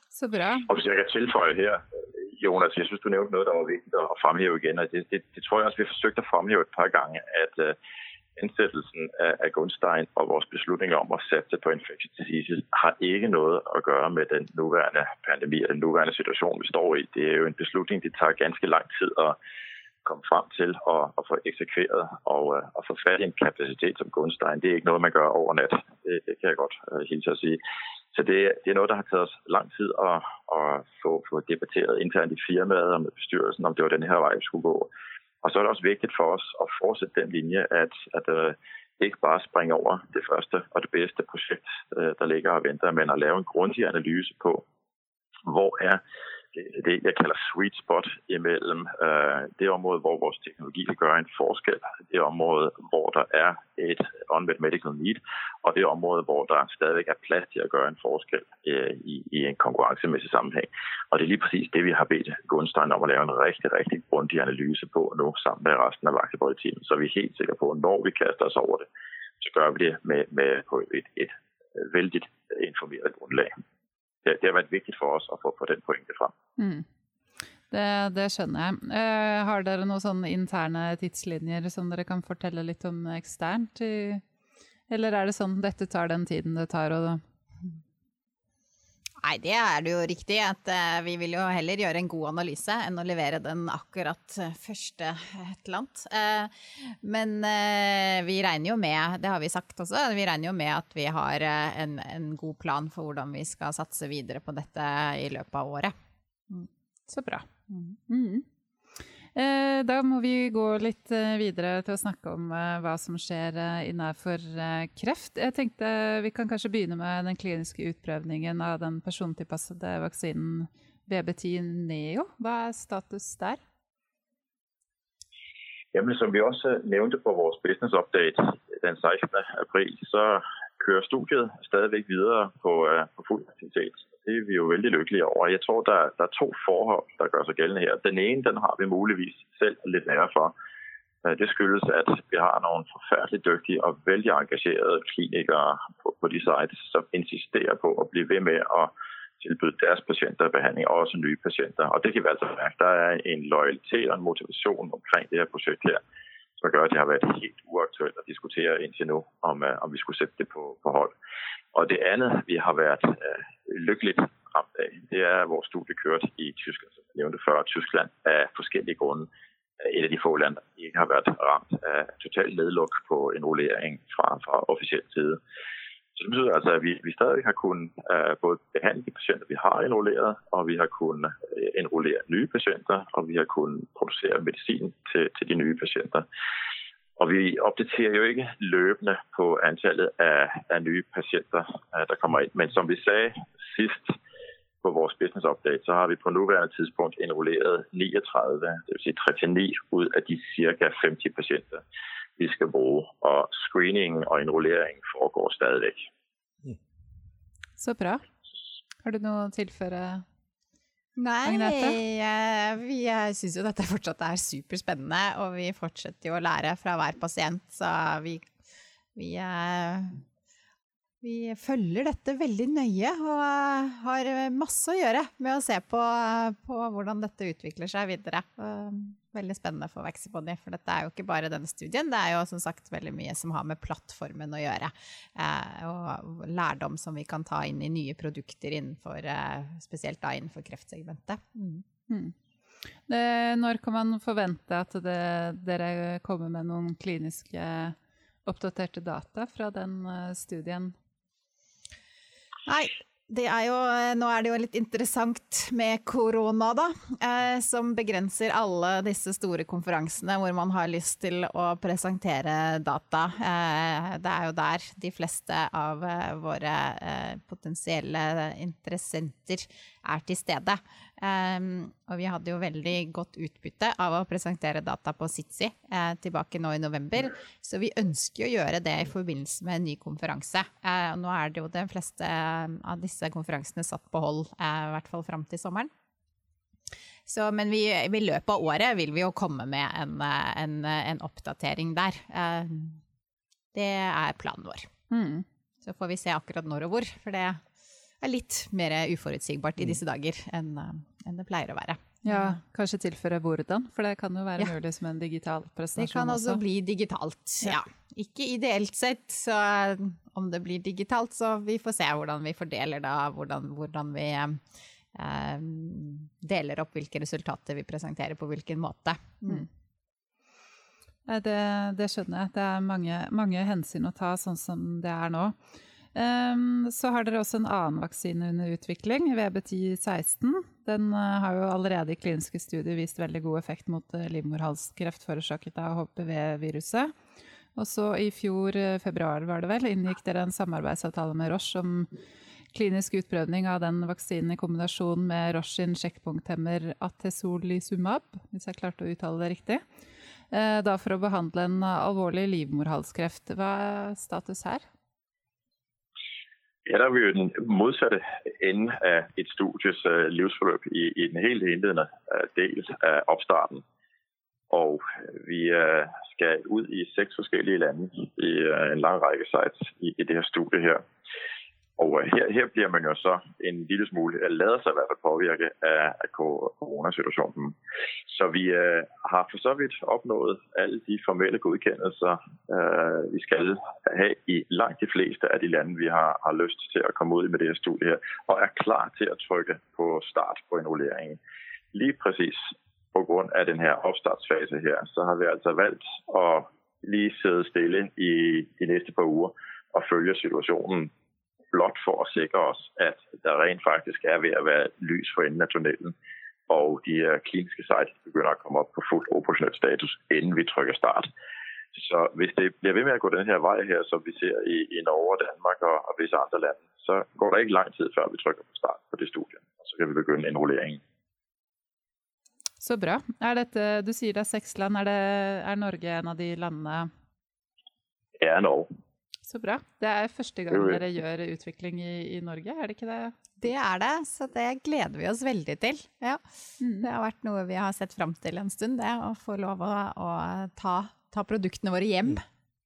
Så bra. Og hvis jeg kan tilføye her, Jonas, jeg synes du nevnte noe som var viktig å fremheve igjen. Det, det, det, tror jeg også vi har forsøkt å fremheve et par ganger. at uh, Ansættelsen av Gunstein og vår beslutning om å satse på infectious har ikke noe å gjøre med den nåværende pandemi og den nåværende situasjonen vi står i. Det er jo en beslutning, det tar ganske lang tid å komme frem til og, og få eksekvert og og få fatt i en kapasitet som Gunstein. Det er ikke noe man gjør over natt. Det, det kan jeg godt uh, hilse å si. Så det, det er noe der har tatt oss lang tid å, å få, få debatteret internt i firmaet og med bestyrelsen, om det var denne her veien vi skulle gå. Og så er det også vigtigt for os at fortsætte den linje, at, at uh, ikke bare springe over det første og det bedste projekt, uh, der ligger og venter, men at lave en grundig analyse på, hvor er det, jeg kalder sweet spot imellem øh, det område, hvor vores teknologi kan gøre en forskel, det område, hvor der er et unmet medical need, og det område, hvor der stadigvæk er plads til at gøre en forskel øh, i, i en konkurrencemæssig sammenhæng. Og det er lige præcis det, vi har bedt Gunstein om at lave en rigtig, rigtig grundig analyse på nu, sammen med resten af Vaxibody-teamet, så vi er helt sikre på, at når vi kaster os over det, så gør vi det med, med på et, et vældig informeret grundlag det, det, har vært viktig for oss å få, få den poenget fram. Mm. Det, det, skjønner jeg. Uh, har dere noen sånne interne tidslinjer som dere kan fortelle litt om eksternt? Eller er det sånn dette tar den tiden det tar? og Nei, det er det jo riktig. at uh, Vi vil jo heller gjøre en god analyse enn å levere den akkurat uh, første et eller annet. Uh, men vi regner jo med, det har vi sagt også, vi regner jo med at vi har en, en, god plan for hvordan vi skal satse videre på dette i løpet av året. Mm. Så bra. Mm. mm. Eh, da må vi gå litt eh, videre til å snakke om eh, hva som skjer innenfor kreft. Jeg tenkte vi kan kanskje begynne med den kliniske utprøvningen av den persontilpassede vaksinen BB10 Neo. Hva er status der? Jamen, som vi også nevnte på vår business update den 16. april, så kører studiet stadigvæk videre på, på full aktivitet. Det er vi jo veldig lykkelige over. Jeg tror, der, der er to forhold, der gør sig gældende her. Den ene, den har vi muligvis selv lidt nære for. Øh, det skyldes, at vi har nogle forfærdeligt dygtige og vældig engagerede klinikere på, på de sites, som insisterer på at blive ved med at tilbyde deres patienter behandling, og også nye patienter. Og det kan vi altså mærke. Der er en loyalitet og en motivation omkring det her projekt her, som gør, at det har været helt uaktuelt at diskutere indtil nu, om, uh, om vi skulle sætte det på, på hold. Og det andet, vi har været uh, lykkeligt ramt af, det er, vores studie kørt i Tyskland, som jeg nævnte før. Tyskland af forskellige grunde et af de få lande, der ikke har været ramt af total nedluk på enrollering fra, fra officiel side. Så det betyder altså, at vi, vi stadig har kunnet uh, både behandle de patienter, vi har enrolleret, og vi har kunnet enrollere nye patienter, og vi har kunnet producere medicin til, til de nye patienter. Og vi opdaterer jo ikke løbende på antallet af, af nye patienter, uh, der kommer ind. Men som vi sagde sidst på vores business update, så har vi på nuværende tidspunkt enrolleret 39, det vil sige 39 ud af de cirka 50 patienter, vi skal bruke Og screening og enrolleringen foregår stadigvæk. Så bra. Har du noe å tilføre? Nei, Agnete? jeg, jeg syns jo dette fortsatt er superspennende, og vi fortsetter jo å lære fra hver pasient. Så vi, vi vi følger dette veldig nøye og har masse å gjøre med å se på, på hvordan dette utvikler seg videre. Veldig spennende for Vaxibody, for dette er jo ikke bare denne studien. Det er jo som sagt veldig mye som har med plattformen å gjøre. Eh, og lærdom som vi kan ta inn i nye produkter innenfor, eh, spesielt da innenfor kreftsegmentet. Mm. Mm. Det, når kan man forvente at det, dere kommer med noen kliniske oppdaterte data fra den eh, studien? Nei, er jo, nå er det jo litt interessant med korona, da. Eh, som begrenser alle disse store konferansene hvor man har lyst til å presentere data. Eh, det er jo der de fleste av eh, våre eh, potensielle interessenter er til stede. Um, og vi hadde jo veldig godt utbytte av å presentere data på Sitsi uh, tilbake nå i november. Så vi ønsker å gjøre det i forbindelse med en ny konferanse. Uh, nå er det jo de fleste av disse konferansene satt på hold, uh, i hvert fall fram til sommeren. Så, men vi, i løpet av året vil vi jo komme med en, en, en oppdatering der. det er planen vår. Mm. Så får vi se akkurat når og hvor, for det er litt mer uforutsigbart i disse dager enn enn det pleier å være. Ja, Kanskje tilføre hvordan, for det kan jo være ja. mulig som en digital presentasjon også. Det kan også, bli digitalt, ja. Ikke ideelt sett, så om det blir digitalt, så vi får se hvordan vi fordeler da, hvordan, hvordan vi eh, deler opp hvilke resultater vi presenterer på hvilken måte. Mm. Det, det, skjønner jeg. Det er mange, mange hensyn å ta sånn som det er nå. Um, så har dere også en annen vaksine under utvikling, VB1016. Den uh, har jo allerede i kliniske studier vist veldig god effekt mot uh, livmorhalskreft forårsaket av HPV-viruset. Og så i fjor, uh, februar var det vel, inngikk dere en samarbeidsavtale med Roche om klinisk utprøvning av den vaksinen i kombinasjon med Roche sin sjekkpunkthemmer atesolizumab, hvis jeg klarte å uttale det riktig. Da for å behandle en alvorlig livmorhalskreft. Hva er status her? Ja, der er vi jo den modsatte ende av et studies livsforløp livsforløb i, i, den helt indledende uh, del av oppstarten. Og vi uh, skal ut i seks forskjellige lande i en lang rekke sites i, i det her studiet her. Og øh, her, her bliver man jo så en lille smule, lader sig i hvert fald påvirke af, af coronasituationen. Så vi øh, har for så vidt opnået alle de formelle godkendelser, øh, vi skal have i langt de fleste af de lande, vi har, har lyst til at komme ud med det her studie her, og er klar til at trykke på start på enrolleringen. Lige præcis på grund af den her så har vi altså valgt at lige sidde stille i de næste par uger og følge situationen blot for å sikre oss at det rent faktisk er ved å være lys for enden av tunnelen. Og de kliniske sites begynner å komme opp på fullt operasjonell status innen vi trykker start. Så hvis det blir ved med å gå denne veien her, som vi ser i, i Norge, Danmark og, og visse andre land, så går det ikke lang tid før vi trykker på start på det studiet. Og så kan vi begynne enrulleringen. Så bra. Er dette, du sier det er seks land. Er, det, er Norge en av de landene? Ja, Norge. Så bra. Det er første gang dere gjør utvikling i, i, Norge, er det ikke det? Det er det, så det gleder vi oss veldig til. Ja. Mm. Det har vært noe vi har sett fram til en stund, det. Å få lov å, å ta, ta, produktene våre hjem,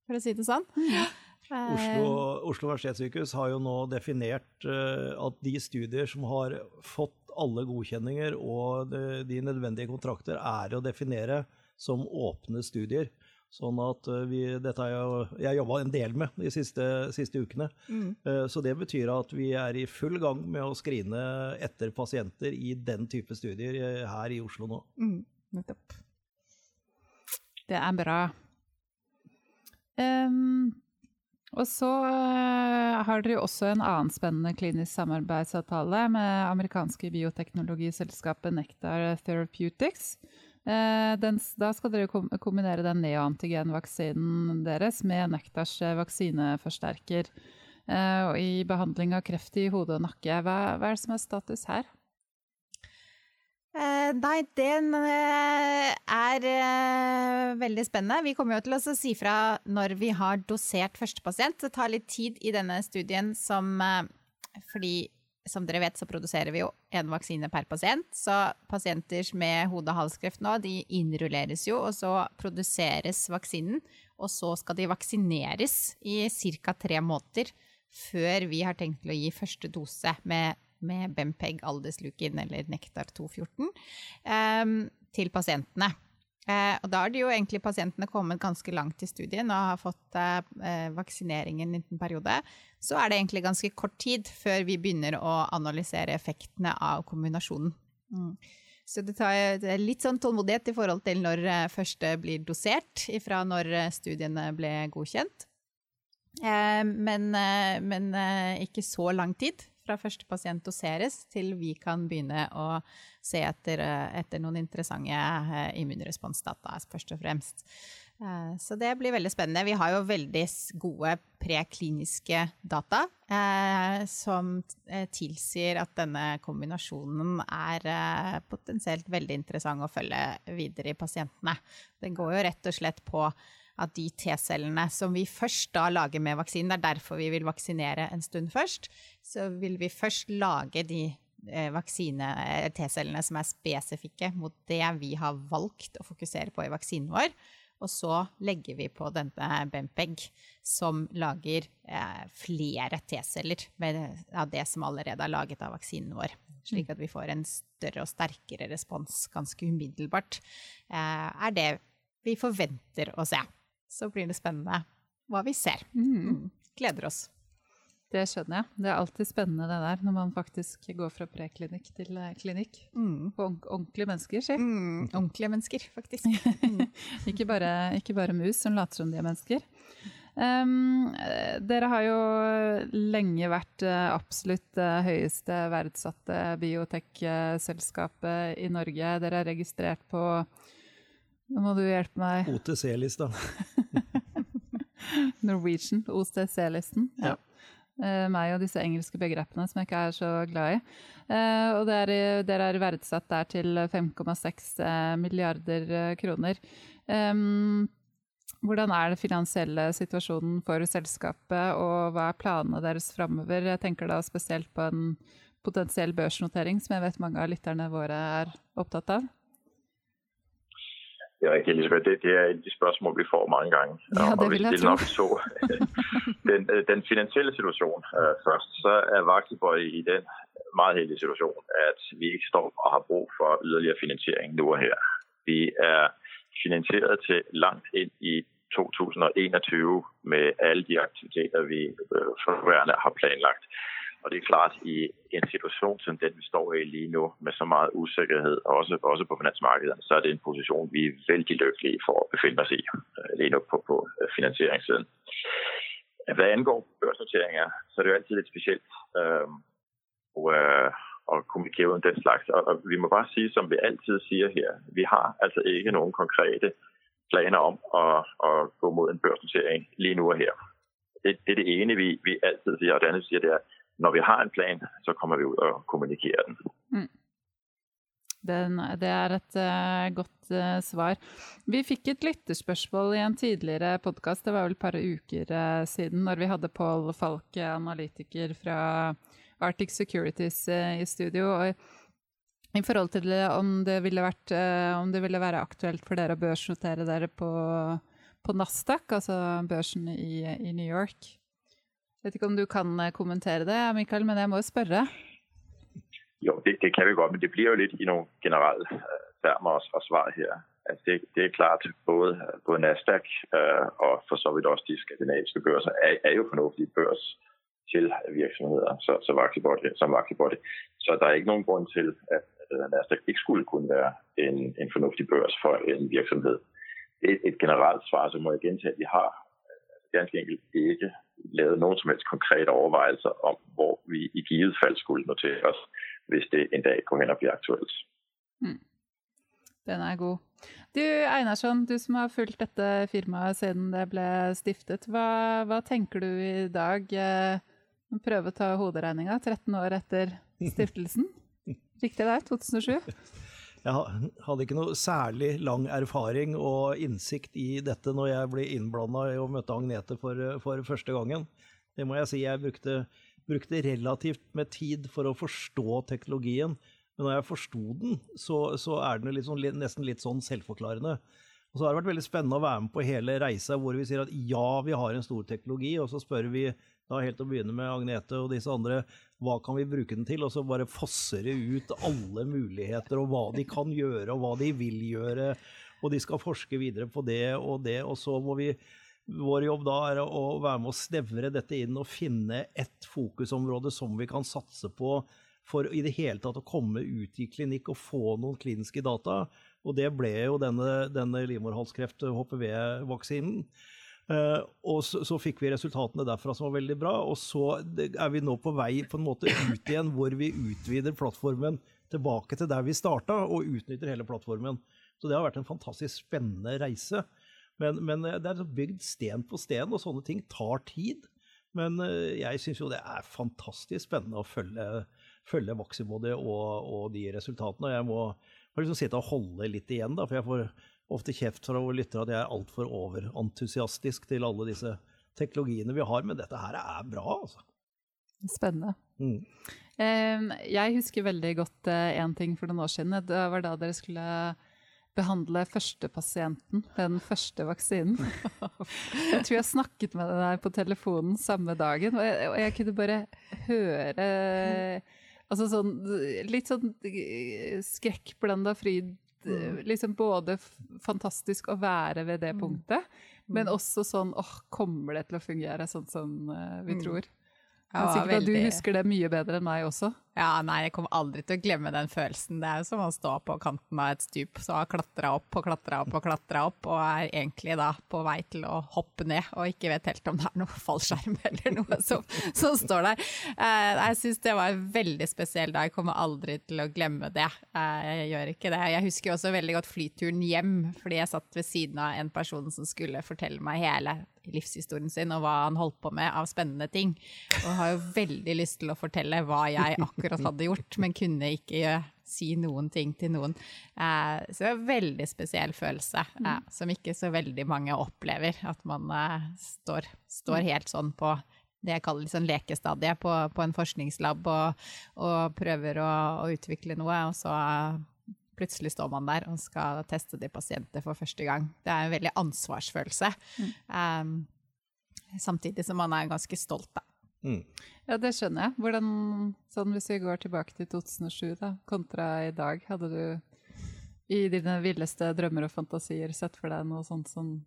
for å si det sånn. Mm. Oslo, Oslo universitetssykehus har jo nå definert uh, at de studier som har fått alle godkjenninger og de, de nødvendige kontrakter, er å definere som åpne studier. Sånn at eh, vi, dette har jeg, jeg jobba en del med de siste, siste ukene. Mm. Eh, så det betyr at vi er i full gang med å skrine etter pasienter i den type studier eh, her i Oslo nå. Mm, nettopp. Det er bra. Um, og så har dere jo også en annen spennende klinisk samarbeidsavtale med amerikanske bioteknologiselskapet Nectar Therapeutics. Eh, den, da skal dere kombinere den neoantigenvaksinen deres med Nektars eh, vaksineforsterker Og i behandling av kreft i hode og nakke. Hva, hva er det som er status her? Eh, nei, den er eh, veldig spennende. Vi kommer jo til å si fra når vi har dosert første pasient. Det tar litt tid i denne studien som eh, fordi som dere vet, så produserer vi jo en vaksine per pasient. Så pasienter med hode- og halskreft nå, de innrulleres jo, og så produseres vaksinen. Og så skal de vaksineres i ca. tre måneder før vi har tenkt til å gi første dose med, med Bempeg, Aldeslukin eller Nektar 214 um, til pasientene. Eh, og da har de jo egentlig pasientene kommet ganske langt i studien og har fått eh, i en periode. Så er det egentlig ganske kort tid før vi begynner å analysere effektene av kombinasjonen. Mm. Så det tar litt sånn tålmodighet i forhold til når eh, første blir dosert, ifra når eh, studiene ble godkjent. Eh, men, eh, men ikke så lang tid fra første pasient doseres til vi kan begynne å se etter, etter noen interessante eh, immunresponsdata, først og fremst. Eh, så det blir veldig spennende. Vi har jo veldig gode prekliniske data eh, som eh, tilsier at denne kombinasjonen er eh, potensielt veldig interessant å følge videre i pasientene. Den går jo rett og slett på at de T-cellene som vi først da lager med vaksinen, det er derfor vi vil vaksinere en stund først, så vil vi først lage de eh, vaksine-T-cellene som er spesifikke mot det vi har valgt å fokusere på i vaksinen vår. Og så legger vi på denne Bempeg, som lager eh, flere T-celler av det som allerede er laget av vaksinen vår. Slik at vi får en større og sterkere respons ganske umiddelbart. Eh, er det vi forventer å se. Så blir det spennende hva vi ser. Mm. Gleder oss. Det skjønner jeg. Det er alltid spennende det der, når man faktisk går fra preklinikk til eh, klinikk. Mm. På ordentlige mennesker, si. Mm, ordentlige mennesker, faktisk. [LAUGHS] ikke, bare, ikke, bare, mus som later som de er mennesker. Um, dere har jo lenge vært uh, absolutt høyeste verdsatte biotek-selskapet i Norge. Dere er registrert på Nå må du hjelpe meg. OTC-lista. [LAUGHS] Norwegian, OCC-listen. Ja. Uh, meg og disse engelske begrepene som jeg ikke er så glad i. Uh, og dere er, er verdsatt der til 5,6 uh, milliarder kroner. Um, hvordan er den finansielle situasjonen for selskapet, og hva er planene deres framover? Jeg tenker da spesielt på en potensiell børsnotering, som jeg vet mange av lytterne våre er opptatt av. Ja, ikke Elisabeth. Det, det er et spørsmål vi får mange ganger. Ja, det vil jeg tro. Så, [LAUGHS] den, den, finansielle situasjonen uh, først, så er Vaxibody i den meget heldige situasjonen at vi ikke står og har brug for ytterligere finansiering nå og her. Vi er finansieret til langt inn i 2021 med alle de aktiviteter vi øh, har planlagt. Og det er klart, i en situasjon som den vi står i lige nu, med så meget usikkerhet, også, også på finansmarkedene, så er det en posisjon vi er veldig lykkelige for å befinne oss i øh, lige nu på, på øh, finansieringssiden. Hva angår børsnoteringer, så er det jo alltid litt spesielt øh, å, å kommunikere om den slags. Og, vi må bare si, som vi alltid sier her, vi har altså ikke noen konkrete planer om å, å gå mot en børsnotering lige nu og her. Det, det er det ene vi, vi alltid sier. Og det andre sier det er når vi har en plan, så kommer vi ut og kommunikerer den. Mm. Den, det er et uh, godt uh, svar. Vi fikk et lytterspørsmål i en tidligere podkast, det var vel et par uker uh, siden, når vi hadde Pål Falk, analytiker fra Arctic Securities i studio. og i forhold til om det ville, vært, om det ville være aktuelt for dere å børsnotere dere på, på Nasdaq, altså børsen i, i, New York. Jeg vet ikke om du kan eh, kommentere det, Mikael, men jeg må jo spørre. Jo, det, det kan vi godt, men det blir jo litt i noen generelle eh, termer og svar her. Altså det, det, er klart, både, både Nasdaq uh, og for så vidt også de skandinaviske børser er, er jo fornuftige børs til virksomheter så, så som Vaxibody. Så der er ikke noen grunn til at Nasdaq ikke skulle kunne være en, en fornuftig børs for en virksomhet. Det er et generelt svar, så må jeg gentage, at vi har ganske enkelt ikke lavet noen som helst konkrete overvejelser om hvor vi i givet fall skulle notere oss hvis det en dag går hen og bliver aktuelt. Mm. Den er god. Du Einarsson, du som har fulgt dette firmaet siden det ble stiftet. Hva, hva tenker du i dag? Eh, prøve å ta hoderegninga 13 år etter stiftelsen? Riktig der, 2007. Jeg hadde ikke noe særlig lang erfaring og innsikt i dette når jeg ble innblanda og møtte Agnete for, for, første gangen. Det må jeg si. Jeg brukte, brukte, relativt med tid for å forstå teknologien. Men når jeg forsto den, så, så, er den litt sånn, nesten litt sånn selvforklarende. Og så har det vært veldig spennende å være med på hele reisa hvor vi sier at ja, vi har en stor teknologi, og så spør vi da helt å begynne med Agnete og disse andre, hva kan vi bruke den til? Og så bare fosser det ut alle muligheter og hva de kan gjøre og hva de vil gjøre. Og de skal forske videre på det og det. Og så må vi Vår jobb da er å være med å snevre dette inn og finne ett fokusområde som vi kan satse på for i det hele tatt å komme ut i klinikk og få noen kliniske data. Og det ble jo denne, denne livmorhalskreft-HPV-vaksinen. Uh, og så, så, fikk vi resultatene derfra som var veldig bra. Og så er vi nå på vei på en måte ut igjen, hvor vi utvider plattformen tilbake til der vi starta, og utnytter hele plattformen. Så det har vært en fantastisk spennende reise. Men, men det er bygd sten på sten, og sånne ting tar tid. Men jeg syns jo det er fantastisk spennende å følge, følge Maximody og, og, de resultatene. Og jeg må, må liksom sitte og holde litt igjen, da, for jeg får ofte kjeft fra lyttere at jeg er altfor overentusiastisk til alle disse teknologiene vi har, men dette her er bra, altså. Spennende. Mm. Jeg husker veldig godt én eh, ting for noen år siden. Det var da dere skulle behandle første pasienten, den første vaksinen. [LAUGHS] Jeg tror jeg snakket med deg på telefonen samme dagen, og jeg, og jeg kunne bare høre Altså sånn litt sånn eh, skrekkblanda fryd. Liksom både fantastisk å være ved det mm. punktet, men mm. også sånn åh, kommer det til å fungere sånn som uh, vi tror? Jeg er sikker på at du husker det mye bedre enn meg også. Ja, nei, jeg kommer aldri til å glemme den følelsen. Det er jo som å stå på kanten av et stup, så har klatra opp og klatra opp og klatra opp, og er egentlig da på vei til å hoppe ned, og ikke vet helt om det er noe fallskjerm eller noe som, som står der. Eh, jeg syns det var en veldig spesiell dag, jeg kommer aldri til å glemme det. Eh, jeg gjør ikke det. Jeg husker også veldig godt flyturen hjem, fordi jeg satt ved siden av en person som skulle fortelle meg hele livshistorien sin og hva han holdt på med av spennende ting. Og har jo veldig lyst til å fortelle hva jeg akkurat hadde gjort, men kunne ikke si noen ting til noen. Eh, så det er en veldig spesiell følelse, eh, mm. som ikke så veldig mange opplever. At man eh, står, står, mm. helt sånn på det jeg kaller liksom lekestadiet på, på, en forskningslab og, og prøver å, å, utvikle noe, og så plutselig står man der og skal teste de pasienter for første gang. Det er en veldig ansvarsfølelse. Mm. Um, samtidig som man er ganske stolt, da. Mm. Ja, det skjønner jeg. Hvordan, sånn Hvis vi går tilbake til 2007 da, kontra i dag, hadde du i dine villeste drømmer og fantasier sett for deg noe sånt som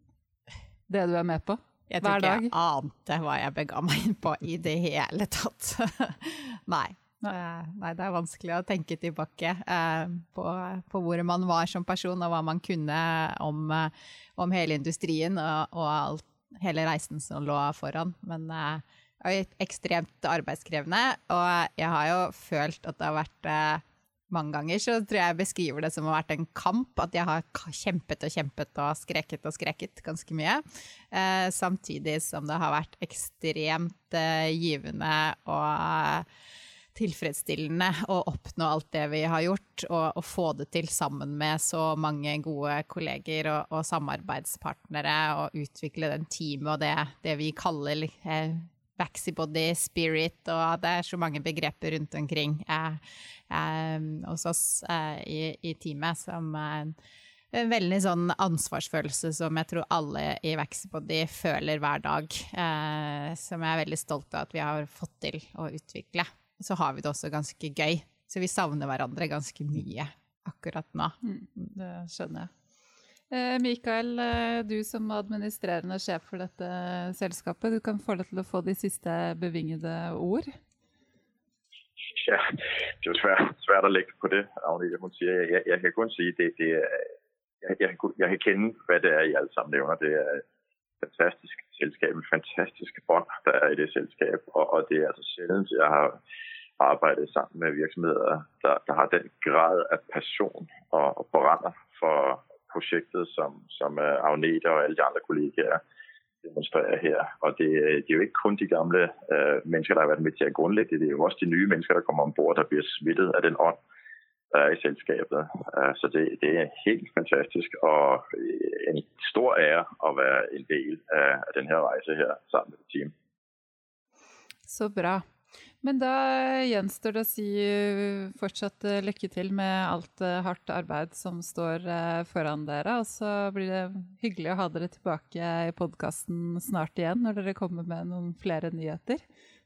det du er med på? Jeg tror ikke jeg ante hva jeg bega meg inn på i det hele tatt. [LAUGHS] Nei. Nei, det er vanskelig å tenke tilbake eh, på, på, hvor man var som person, og hva man kunne om, eh, om hele industrien og, og alt, hele reisen som lå foran. Men eh, ekstremt arbeidskrevende. Og jeg har jo følt at det har vært eh, mange ganger så tror jeg jeg beskriver det som å ha vært en kamp. At jeg har kjempet og kjempet og skreket og skreket ganske mye. Eh, samtidig som det har vært ekstremt eh, givende og tilfredsstillende å oppnå alt det vi har gjort, og, og få det til sammen med så mange gode kolleger og, og samarbeidspartnere, og utvikle den teamet og det, det vi kaller eh, Vaxibody, spirit, og det er så mange begreper rundt omkring eh, eh, hos oss eh, i, i, teamet som en veldig sånn ansvarsfølelse som jeg tror alle i Vaxibody føler hver dag. Eh, som jeg er veldig stolt av at vi har fått til å utvikle. Så har vi det også ganske gøy. Så vi savner hverandre ganske mye akkurat nå. Mm, det skjønner jeg. Eh, Mikael, eh, du som administrerende sjef for dette selskapet, du kan få lov til å få de siste bevingede ord? Ja, det er jo svært, svært å legge på det. Agnete, hun sier. Jeg, jeg, kan kun si det, det er, jeg, jeg, jeg, kan kjenne hva det er I alle sammen nevner. Det er fantastisk selskap, et fantastisk bånd der er i det selskab, Og, og det er altså sjældent, jeg har arbeidet sammen med virksomheter der, der har den grad av passion og, og brænder for projektet, som, som øh, Agnete og alle de andre kollegaer demonstrerer her. Og det, det, er jo ikke kun de gamle øh, mennesker, der har vært med til at grundlægge det. Det er jo også de nye mennesker, der kommer ombord, der blir smittet av den ånd, i selskapet. Uh, så det, det, er helt fantastisk og en stor ære å være en del av, denne reisen her sammen med team. Så bra. Men da gjenstår det å si fortsatt lykke til med alt hardt arbeid som står foran dere. Og så blir det hyggelig å ha dere tilbake i podkasten snart igjen, når dere kommer med noen flere nyheter.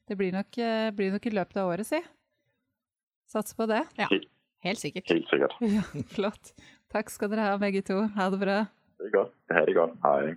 Det blir nok, blir nok i løpet av året, si. Sats på det. Ja, helt sikkert. Helt sikkert. [LAUGHS] Ja, flott. Takk skal dere ha, begge to. Ha det bra. Det er godt. Det godt. Hei.